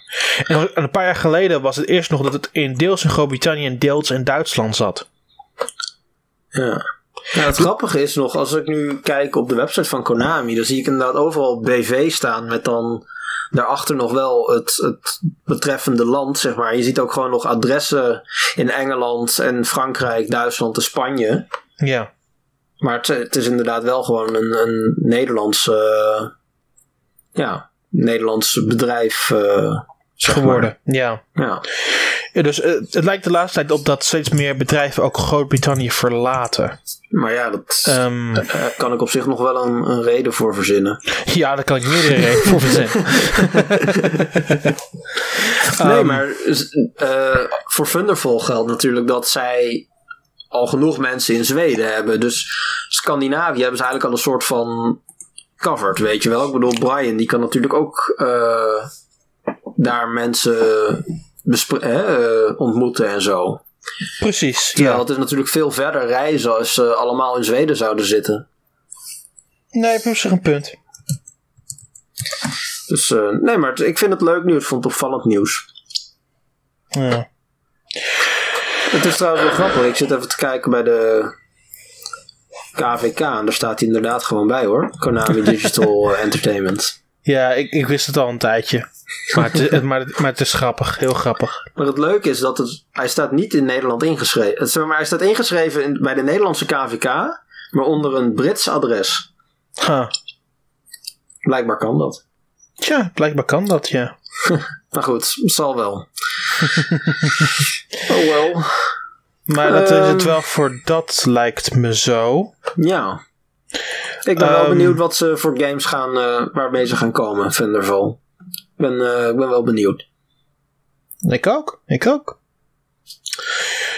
En een paar jaar geleden was het eerst nog dat het in deels in Groot-Brittannië en deels in Duitsland zat. ja. Ja, het grappige is nog, als ik nu kijk op de website van Konami, dan zie ik inderdaad overal BV staan met dan daarachter nog wel het, het betreffende land, zeg maar. Je ziet ook gewoon nog adressen in Engeland en Frankrijk, Duitsland en Spanje. Ja. Maar het, het is inderdaad wel gewoon een, een Nederlands, eh, ja, Nederlands bedrijf eh, zeg Geworden. Ja. Maar. Ja. ja. Dus eh, het lijkt de laatste tijd op dat steeds meer bedrijven ook Groot-Brittannië verlaten. Maar ja, dat Ehm, daar kan ik op zich nog wel een, een reden voor verzinnen. ja, daar kan ik meerdere redenen voor verzinnen. nee, Ehm, maar eh, voor Thunderful geldt natuurlijk dat zij al genoeg mensen in Zweden hebben. Dus Scandinavië hebben ze eigenlijk al een soort van covered, weet je wel. Ik bedoel, Brian die kan natuurlijk ook eh, daar mensen hè, eh, ontmoeten en zo. Precies. Terwijl Ja. het is natuurlijk veel verder reizen als ze allemaal in Zweden zouden zitten. Nee, heb op zich een punt. Dus eh, nee, maar het- ik vind het leuk nieuws. Ik vond het opvallend nieuws. Ja. Het is trouwens wel grappig. Ik zit even te kijken bij de KVK. En daar staat hij inderdaad gewoon bij hoor. Konami Digital Entertainment. Ja, ik, ik wist het al een tijdje. Maar het, is- maar, het- maar het is grappig. Heel grappig. Maar het leuke is dat het, hij staat niet in Nederland ingeschreven. Maar hij staat ingeschreven in, bij de Nederlandse KVK. Maar onder een Brits adres. Huh. Blijkbaar kan dat. Tja, blijkbaar kan dat, ja. maar goed, zal wel. oh wel. Maar dat is het wel voor dat, lijkt me zo. Ja. Ik ben wel Ehm, benieuwd wat ze voor games gaan, eh, waarmee ze gaan komen, Thunderfall. Ik ben, eh, ik ben wel benieuwd. Ik ook, ik ook.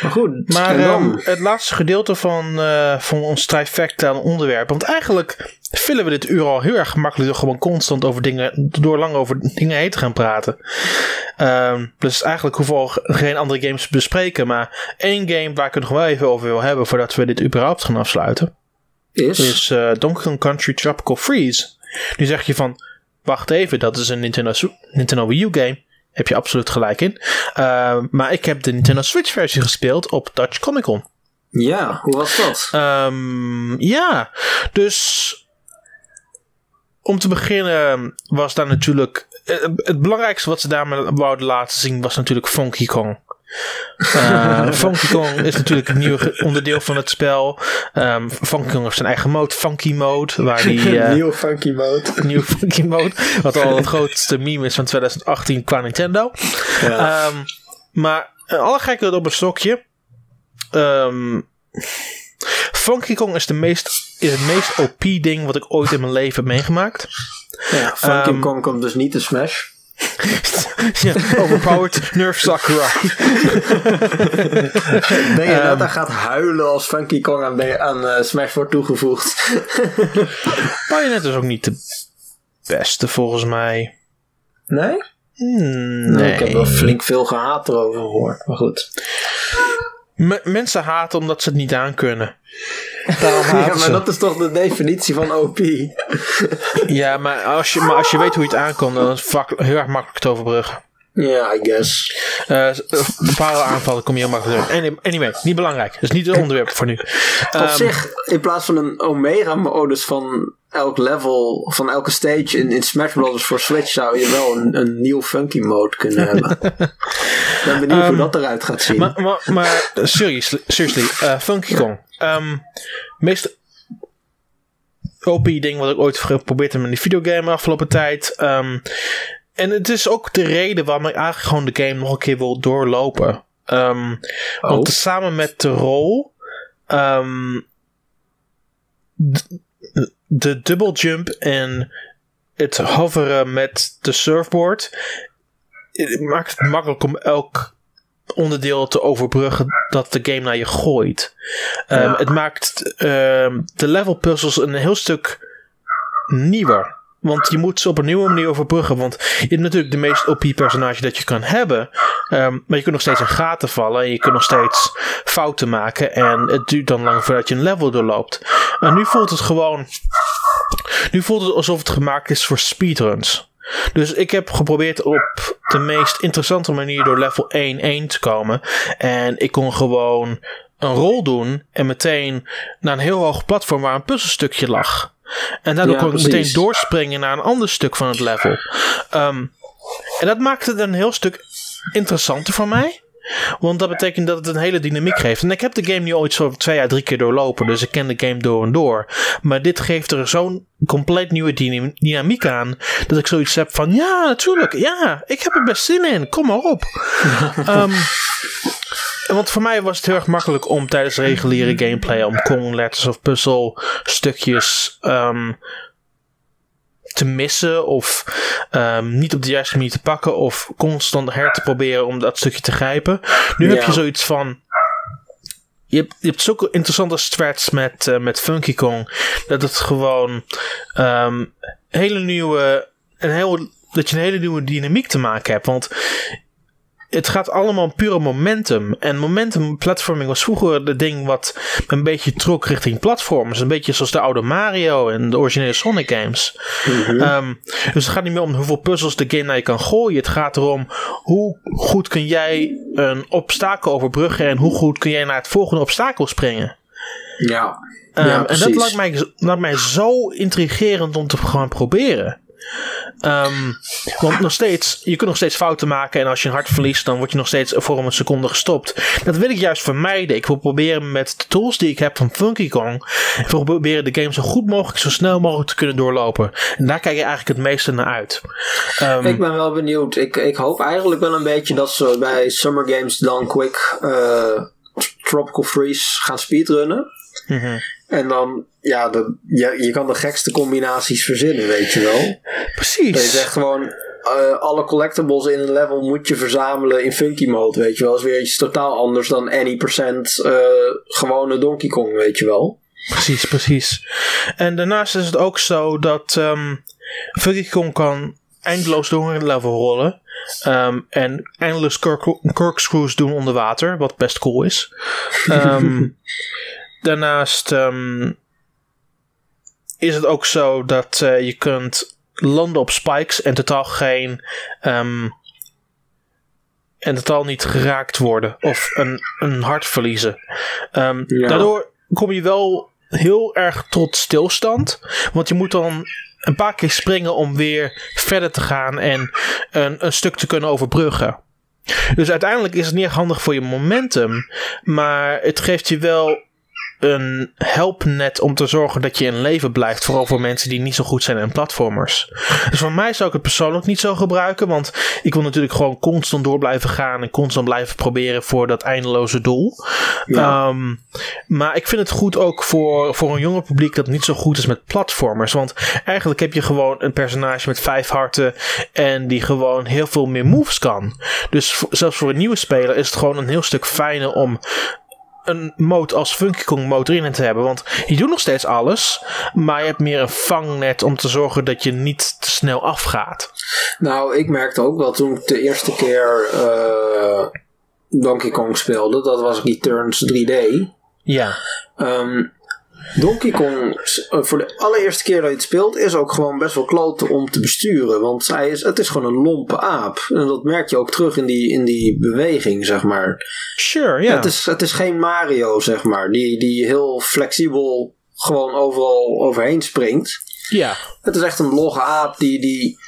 Maar goed, Maar ehm, het laatste gedeelte van, eh, van ons trifecta aan onderwerp. Want eigenlijk vullen we dit uur al heel erg gemakkelijk door gewoon constant over dingen, door lang over dingen heen te gaan praten. Ehm, dus eigenlijk hoeven we al geen andere games te bespreken. Maar één game waar ik het nog wel even over wil hebben voordat we dit überhaupt gaan afsluiten. is, Is eh, Donkey Kong Country Tropical Freeze. Nu zeg je van, wacht even, dat is een Nintendo, Nintendo Wii U game. Heb je absoluut gelijk in. Eh, maar ik heb de Nintendo Switch versie gespeeld op Dutch Comic Con. ja, hoe was dat? Ehm, ja, dus om te beginnen was daar natuurlijk. eh, Het belangrijkste wat ze daarmee wouden laten zien was natuurlijk Funky Kong. Eh, Funky Kong is natuurlijk een nieuw onderdeel van het spel. Ehm Funky Kong heeft zijn eigen mode, Funky Mode, waar die eh, Nieuwe funky mode. nieuwe Funky Mode, wat al het grootste meme is van 2018 qua Nintendo. Ja. Ehm, maar eh, alle gekheid op een stokje. Ehm, Funky Kong is, de meest, is het meest OP ding wat ik ooit in mijn leven heb meegemaakt. ja, Funky Kong komt dus niet te Smash. Ja, overpowered Nerf Sakurai. Ben je net aan gaat huilen als Funky Kong aan, aan eh, Smash wordt toegevoegd? Bayonetta is ook niet de beste volgens mij. nee? Hmm, Nee. nee. Ik heb wel flink veel gehaat erover gehoord. Maar goed. M- mensen haten omdat ze het niet aankunnen. Ja, maar dat is toch de definitie van OP? Ja, maar als, je, maar als je weet hoe je het aankomt, dan is het heel erg makkelijk te overbruggen. Ja, I guess. Eh, bepaalde aanvallen kom je heel makkelijk door. Any- Anyway, niet belangrijk. Dat is niet het onderwerp voor nu. Op Ehm, zich, in plaats van een Omega-modus van elk level, van elke stage in, in Smash Bros. voor Switch, zou je wel een, een nieuw funky mode kunnen hebben. Ik ben benieuwd hoe dat eruit gaat zien. Maar, maar, maar eh, seriously, seriously eh, Funky Kong. Ehm meest OP ding wat ik ooit geprobeerd heb in die videogame afgelopen tijd. Ehm, en het is ook de reden waarom ik eigenlijk gewoon de game nog een keer wil doorlopen. Ehm, Want samen met de rol. ehm, de double jump en het hoveren met de surfboard. Het maakt het makkelijk om elk onderdeel te overbruggen dat de game naar je gooit. Ehm, Ja. Het maakt de level puzzles een heel stuk nieuwer. Want je moet ze op een nieuwe manier overbruggen. Want je hebt natuurlijk de meest OP personage dat je kan hebben. Ehm, maar je kunt nog steeds in gaten vallen. En je kunt nog steeds fouten maken. En het duurt dan lang voordat je een level doorloopt. En nu voelt het gewoon. Nu voelt het alsof het gemaakt is voor speedruns. Dus ik heb geprobeerd op de meest interessante manier door level 1-1 te komen. En ik kon gewoon een rol doen. En meteen naar een heel hoog platform waar een puzzelstukje lag. En daardoor Ja, kon ik meteen doorspringen naar een ander stuk van het level. Ehm, en dat maakte het een heel stuk interessanter voor mij. Want dat betekent dat het een hele dynamiek geeft. En ik heb de game nu ooit zo twee à drie keer doorlopen. Dus ik ken de game door en door. Maar dit geeft er zo'n compleet nieuwe dynam- dynamiek aan. Dat ik zoiets heb van... Ja, natuurlijk. Ja, ik heb er best zin in. Kom maar op. Ehm, want voor mij was het heel erg makkelijk om tijdens reguliere gameplay... om Kong letters of puzzle stukjes... ehm, te missen of ehm, niet op de juiste manier te pakken of constant her te proberen om dat stukje te grijpen. Nu heb je zoiets van. Je hebt, je hebt zulke interessante strats met, eh, met Funky Kong. Dat het gewoon ehm, hele nieuwe. Een heel, dat je een hele nieuwe dynamiek te maken hebt. Want het gaat allemaal om pure momentum. En momentum platforming was vroeger de ding wat een beetje trok richting platformers. Een beetje zoals de oude Mario en de originele Sonic games. Ehm, dus het gaat niet meer om hoeveel puzzels de game naar je kan gooien. Het gaat erom hoe goed kun jij een obstakel overbruggen en hoe goed kun jij naar het volgende obstakel springen. Ja. Ehm, Ja, en dat lijkt mij, lijkt mij zo intrigerend om te gaan proberen. Ehm, want nog steeds, je kunt nog steeds fouten maken. En als je een hart verliest, dan word je nog steeds voor een seconde gestopt. Dat wil ik juist vermijden. Ik wil proberen met de tools die ik heb van Funky Kong. Ik wil proberen de game zo goed mogelijk, zo snel mogelijk te kunnen doorlopen. En daar kijk je eigenlijk het meeste naar uit. Ehm, ik ben wel benieuwd. Ik, ik hoop eigenlijk wel een beetje dat ze bij Summer Games dan quick uh, Tropical Freeze gaan speedrunnen. mhm. En dan, ja, de, je, je kan de gekste combinaties verzinnen, weet je wel. Precies. Dat je zegt gewoon, uh, alle collectibles in een level moet je verzamelen in funky mode, weet je wel. Dat is weer iets totaal anders dan any percent uh, gewone Donkey Kong, weet je wel. Precies, precies. En daarnaast is het ook zo dat um, Funky Kong kan eindeloos door een level rollen. Um, en eindeloos corkscrews doen onder water, wat best cool is. Um, daarnaast um, is het ook zo dat uh, je kunt landen op spikes en totaal geen. Um, en totaal niet geraakt worden of een, een hart verliezen. Um, ja. Daardoor kom je wel heel erg tot stilstand. Want je moet dan een paar keer springen om weer verder te gaan en een, een stuk te kunnen overbruggen. Dus uiteindelijk is het niet erg handig voor je momentum, maar het geeft je wel een helpnet om te zorgen dat je in leven blijft. Vooral voor mensen die niet zo goed zijn in platformers. Dus voor mij zou ik het persoonlijk niet zo gebruiken. Want ik wil natuurlijk gewoon constant door blijven gaan. En constant blijven proberen voor dat eindeloze doel. Ja. Um, maar ik vind het goed ook voor, voor een jonger publiek dat niet zo goed is met platformers. Want eigenlijk heb je gewoon een personage met vijf harten. En die gewoon heel veel meer moves kan. Dus zelfs voor een nieuwe speler is het gewoon een heel stuk fijner om een mode als Funky Kong mode erin te hebben. Want je doet nog steeds alles, maar je hebt meer een vangnet om te zorgen dat je niet te snel afgaat. Nou, ik merkte ook wel toen ik de eerste keer uh, Donkey Kong speelde, dat was Returns 3D. Ja. Um, Donkey Kong, voor de allereerste keer dat je het speelt, is ook gewoon best wel kloten om te besturen. Want hij is, het is gewoon een lompe aap. En dat merk je ook terug in die, in die beweging, zeg maar. Sure, ja. Het is, het is geen Mario, zeg maar, die, die heel flexibel gewoon overal overheen springt. Ja. Het is echt een logge aap die, die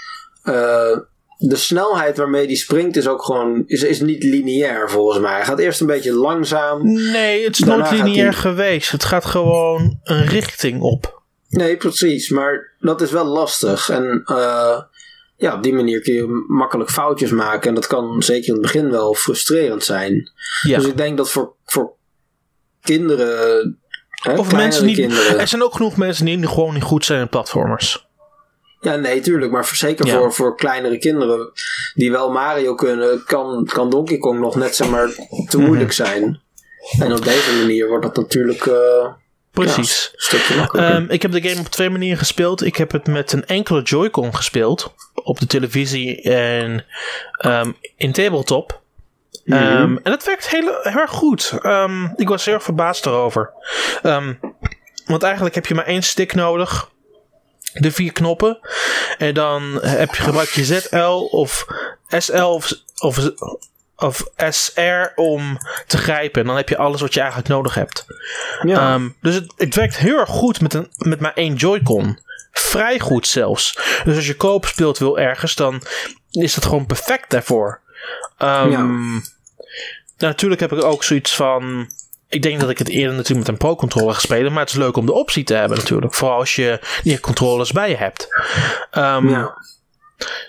uh, de snelheid waarmee die springt is ook gewoon is, is niet lineair volgens mij. Hij gaat eerst een beetje langzaam. Nee, het is nooit lineair geweest. Het gaat gewoon een richting op. Nee, precies. Maar dat is wel lastig. En uh, ja, op die manier kun je makkelijk foutjes maken. En dat kan zeker in het begin wel frustrerend zijn. Ja. Dus ik denk dat voor, voor kinderen. Hè, of mensen niet. Kinderen, er zijn ook genoeg mensen die gewoon niet goed zijn in platformers. Ja, nee, tuurlijk. Maar zeker ja. voor, voor kleinere kinderen die wel Mario kunnen, kan, kan Donkey Kong nog net zeg maar te moeilijk zijn. En op deze manier wordt dat natuurlijk. Uh, Precies. Ja, een stukje makkelijker. Um, ik heb de game op twee manieren gespeeld. Ik heb het met een enkele Joy-Con gespeeld. Op de televisie en um, in tabletop. Um, mm -hmm. En dat werkt heel, heel erg goed. ik was heel erg verbaasd erover. want eigenlijk heb je maar één stick nodig de vier knoppen. En dan heb je, gebruik je ZL of SL of, of, of SR om te grijpen. En dan heb je alles wat je eigenlijk nodig hebt. Ja. Um, dus het, het werkt heel erg goed met, een, met maar één Joy-Con. Vrij goed zelfs. Dus als je koop speelt wil ergens, dan is dat gewoon perfect daarvoor. Um, ja. Natuurlijk heb ik ook zoiets van ik denk dat ik het eerder natuurlijk met een Pro-controller ga spelen. Maar het is leuk om de optie te hebben natuurlijk. Vooral als je die controllers bij je hebt. Um, ja.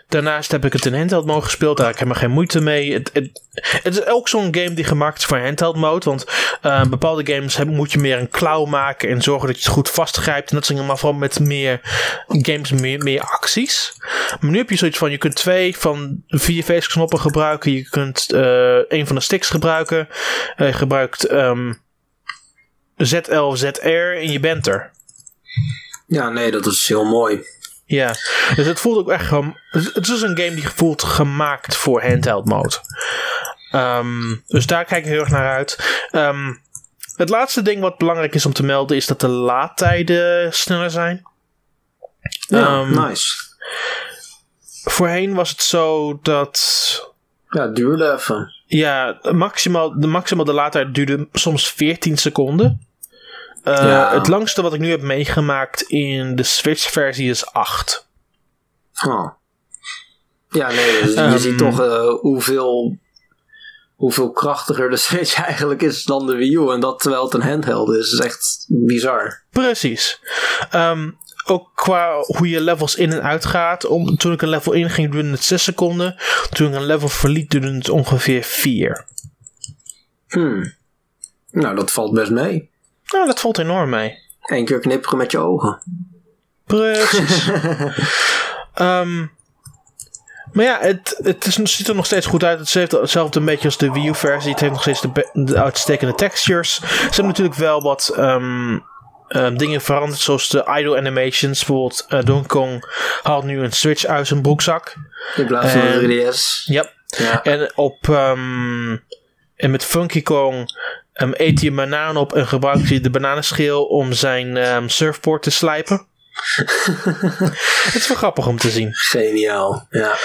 Daarnaast heb ik het in handheld mode gespeeld. Daar heb ik helemaal geen moeite mee. Het, het, het is ook zo'n game die gemaakt is voor handheld mode. Want uh, bepaalde games heb, moet je meer een klauw maken. En zorgen dat je het goed vastgrijpt. En dat zijn maar vooral met meer games, meer, meer acties. Maar nu heb je zoiets van: je kunt twee van vier face-knoppen gebruiken. Je kunt uh, een van de sticks gebruiken. Uh, je gebruikt um, ZL of ZR en je bent er. Ja, nee, dat is heel mooi. Ja, dus het voelt ook echt gewoon. Het is een game die voelt gemaakt voor handheld mode. Um, dus daar kijk ik heel erg naar uit. Um, het laatste ding wat belangrijk is om te melden is dat de laadtijden sneller zijn. Ja, um, nice. Voorheen was het zo dat. Ja, het duurde even. Ja, maximaal, de, maximaal de laadtijd duurde soms 14 seconden. Uh, Ja. Het langste wat ik nu heb meegemaakt in de Switch-versie is 8. Oh. Ja, nee, dus je Ehm. ziet toch eh, hoeveel, hoeveel krachtiger de Switch eigenlijk is dan de Wii U. En dat terwijl het een handheld is, is echt bizar. Precies. Ehm, ook qua hoe je levels in en uit gaat. Om, toen ik een level in ging, duurde het 6 seconden. Toen ik een level verliet, duurde het ongeveer 4. Hmm. Nou, dat valt best mee. Nou, dat valt enorm mee. Eén keer knipperen met je ogen. Precies. Ehm, maar ja, het, het, is, ziet er nog steeds goed uit. Het heeft hetzelfde een beetje als de Wii U-versie. Het heeft nog steeds de, uitstekende textures. Ze hebben natuurlijk wel wat ehm, ehm, dingen veranderd, zoals de idle animations. Bijvoorbeeld eh, Donkey Kong haalt nu een Switch uit zijn broekzak. In plaats van En- een 3DS. Yep. Ja. En, op, en met Funky Kong ehm, eet hij een banaan op en gebruikt hij de bananenschil om zijn ehm, surfboard te slijpen. Het is wel grappig om te zien. Geniaal. Ja.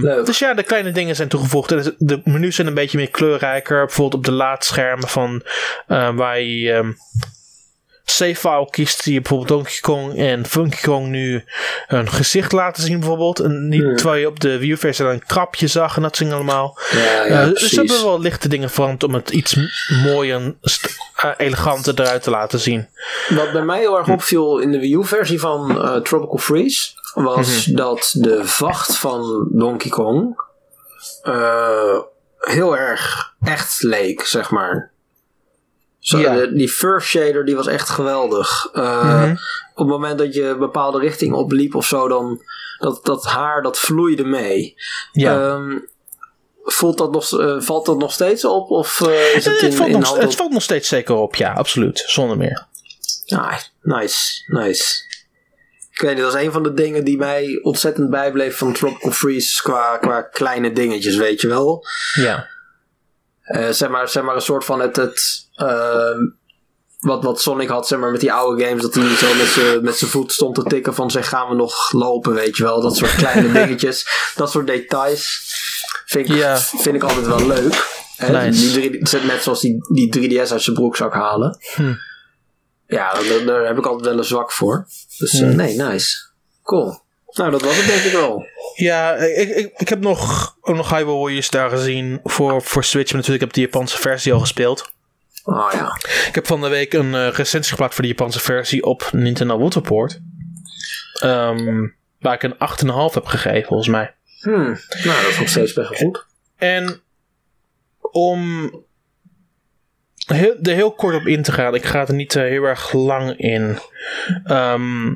Leuk. dus ja, de kleine dingen zijn toegevoegd. En De menus zijn een beetje meer kleurrijker. Bijvoorbeeld op de laadschermen van eh, waar je save file kiest, je bijvoorbeeld Donkey Kong en Funky Kong nu een gezicht laten zien bijvoorbeeld. En niet Hmm. terwijl je op de Wii U-versie dan een krapje zag en dat dingen allemaal. Ja, ja, Eh, dus ze hebben wel lichte dingen veranderd om het iets mooier en eh, eleganter eruit te laten zien. Wat bij mij heel erg opviel in de Wii U-versie van eh, Tropical Freeze was Mhm. dat de vacht van Donkey Kong heel erg echt leek, zeg maar. Zo, Ja. die fur shader die was echt geweldig. Eh, Mhm. Op het moment dat je een bepaalde richting opliep of zo, dan dat, dat haar dat vloeide mee. Ja. Ehm, voelt dat nog, eh, valt dat nog steeds op? Of eh, is het in, het, valt in nog, handel- het valt nog steeds zeker op, ja, absoluut. Zonder meer. Ah, nice, nice. Ik weet niet, dat is een van de dingen die mij ontzettend bijbleef van Tropical Freeze qua, qua kleine dingetjes, weet je wel. Ja. Eh, zeg, maar, zeg maar een soort van het, het ehm, wat, wat Sonic had, zeg maar, met die oude games, dat hij zo met zijn met zijn voet stond te tikken van zeg, gaan we nog lopen, weet je wel. Dat soort kleine dingetjes, dat soort details vind ik, vind ik altijd wel leuk. Nice. die, drie- net zoals die, die 3DS uit zijn broekzak halen. Hm. Ja, daar, daar heb ik altijd wel een zwak voor. Dus eh, Hm. nee, nice. Cool. Nou, dat was het denk ik wel. Ja, ik, ik, ik heb nog, ook nog Hyrule Warriors daar gezien voor, voor Switch. Maar natuurlijk heb ik de Japanse versie al gespeeld. Oh ja. Ik heb van de week een eh, recensie geplaatst voor de Japanse versie op Nintendo Waterport. Ehm, waar ik een 8,5 heb gegeven, volgens mij. Hmm. Nou, dat is nog steeds best wel goed. En om heel, er heel kort op in te gaan, ik ga er niet eh, heel erg lang in. Ehm,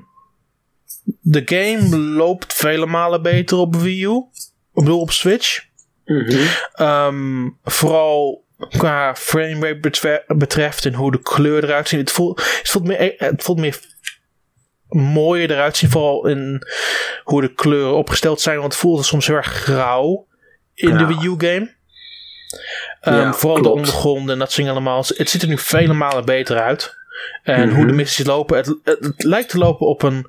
de game loopt vele malen beter op Wii U. Ik bedoel op Switch. Mhm. Ehm, vooral qua framerate betreft en hoe de kleur eruit ziet. Het voelt, het voelt, meer, het voelt meer mooier eruit zien. Vooral in hoe de kleuren opgesteld zijn. Want het voelde soms heel erg grauw in de. Wii U game. Ehm, Ja, vooral de ondergronden en dat dingen allemaal. Het ziet er nu vele malen beter uit. En Mhm. hoe de missies lopen. Het, het, het lijkt te lopen op een,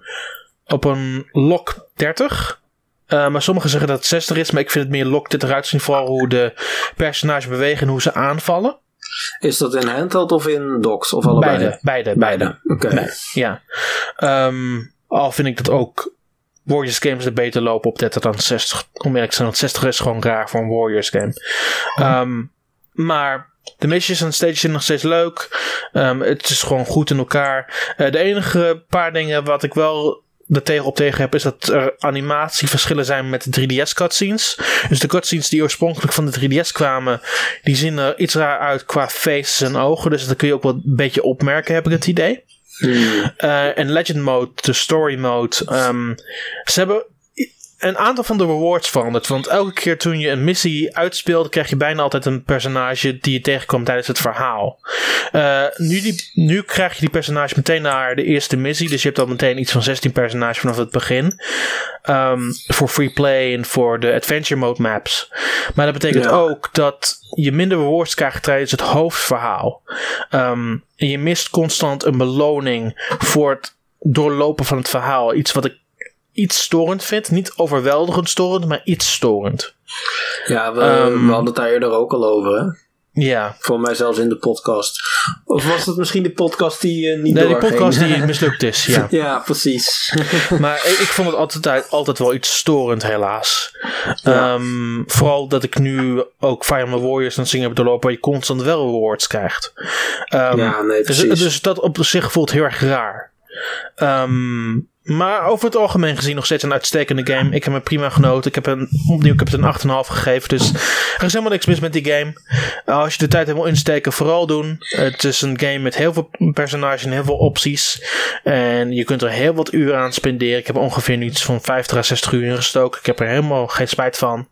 op een lok 30. Eh, maar sommigen zeggen dat het 60 is, maar ik vind het meer lok 30 uitzien. Vooral hoe de personages bewegen en hoe ze aanvallen. Is dat in handheld of in docks? Of allebei? Beide, beide, beide. Oké. Ja. Ehm, al vind ik dat ook Warriors games er beter lopen op 30 dan 60. Om eerlijk te zijn, want 60 is gewoon raar voor een Warriors game. Ehm, maar de missions en stages zijn nog steeds leuk. Ehm, het is gewoon goed in elkaar. Eh, de enige paar dingen wat ik wel er tegen op tegen heb, is dat er animatieverschillen zijn met de 3DS cutscenes. Dus de cutscenes die oorspronkelijk van de 3DS kwamen, die zien er iets raar uit qua faces en ogen. Dus dat kun je ook wel een beetje opmerken, heb ik het idee. Hmm. Eh, en Legend Mode, de Story Mode. ehm, ze hebben een aantal van de rewards veranderd. Want elke keer toen je een missie uitspeelde, krijg je bijna altijd een personage die je tegenkwam tijdens het verhaal. Eh, nu, die, nu krijg je die personage meteen naar de eerste missie. Dus je hebt al meteen iets van 16 personages vanaf het begin. Ehm, voor free play en voor de adventure mode maps. Maar dat betekent Ja. ook dat je minder rewards krijgt tijdens het hoofdverhaal. Ehm, en je mist constant een beloning voor het doorlopen van het verhaal. Iets wat ik iets storend vind. Niet overweldigend storend, maar iets storend. Ja, we, Ehm. we hadden het daar eerder ook al over, hè? Ja. Voor mij zelfs in de podcast. Of was het misschien de podcast die uh, niet Nee, doorging? die podcast die mislukt is, ja. ja, precies. maar ik, ik vond het altijd, altijd wel iets storend, helaas. Ja. Ehm, vooral dat ik nu ook Fire Emblem Warriors het zingen heb doorlopen waar je constant wel rewards krijgt. Ehm, ja, nee, dus, precies. dus dat op zich voelt heel erg raar. Maar over het algemeen gezien nog steeds een uitstekende game. Ik heb me prima genoten. Ik heb een, opnieuw ik heb het een 8,5 gegeven. Dus er is helemaal niks mis met die game. Uh, als je de tijd wil insteken, vooral doen. Het is een game met heel veel personages en heel veel opties. En je kunt er heel wat uren aan spenderen. Ik heb ongeveer iets van 50 à 60 uur in gestoken. Ik heb er helemaal geen spijt van.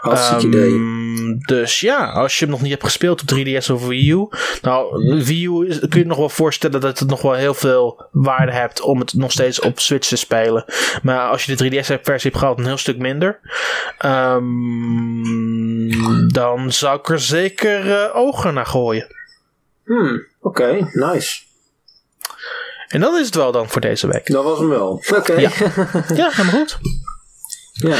Hartstikke Ehm, idee. Dus ja, als je hem nog niet hebt gespeeld op 3DS of Wii U. Nou, Wii U is, kun je je nog wel voorstellen dat het nog wel heel veel waarde hebt om het nog steeds op Switch te spelen. Maar als je de 3DS-versie hebt gehad, een heel stuk minder. Ehm, dan zou ik er zeker eh, ogen naar gooien. Hmm, oké, nice. En dat is het wel dan voor deze week. Dat was hem wel. Oké. Ja. Ja, helemaal goed. ja.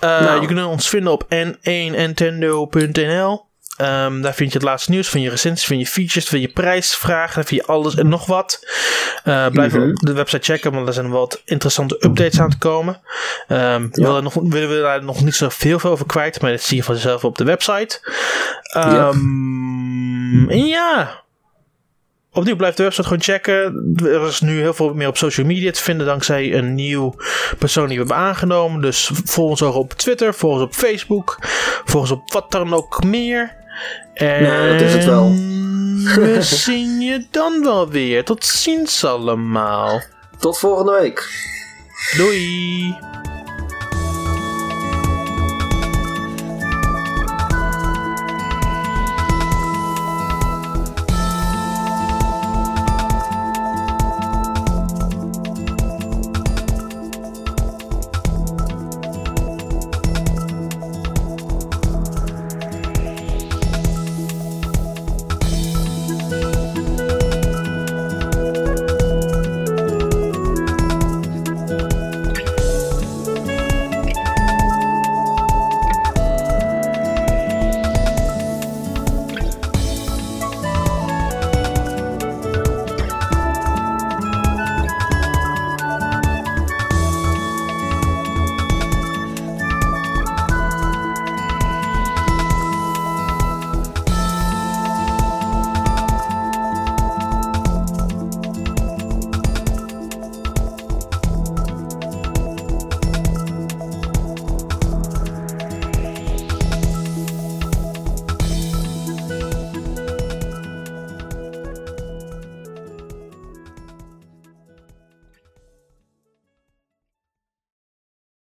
Eh, Nou. Je kunt ons vinden op n1nintendo.nl. Ehm, daar vind je het laatste nieuws, van je recensies, van je features, van je prijsvragen, daar vind je alles en nog wat. Eh, blijf Mhm. de website checken, want er zijn wat interessante updates aan te komen. Ehm we willen, nog, willen we daar nog niet zo veel over kwijt, maar dat zie je vanzelf op de website. Ehm, ja. Opnieuw blijf de website gewoon checken. Er is nu heel veel meer op social media te vinden dankzij een nieuw persoon die we hebben aangenomen. Dus volg ons ook op Twitter, volg ons op Facebook, volg ons op wat dan ook meer. En Ja, dat is het wel. we zien je dan wel weer. Tot ziens allemaal. Tot volgende week. Doei.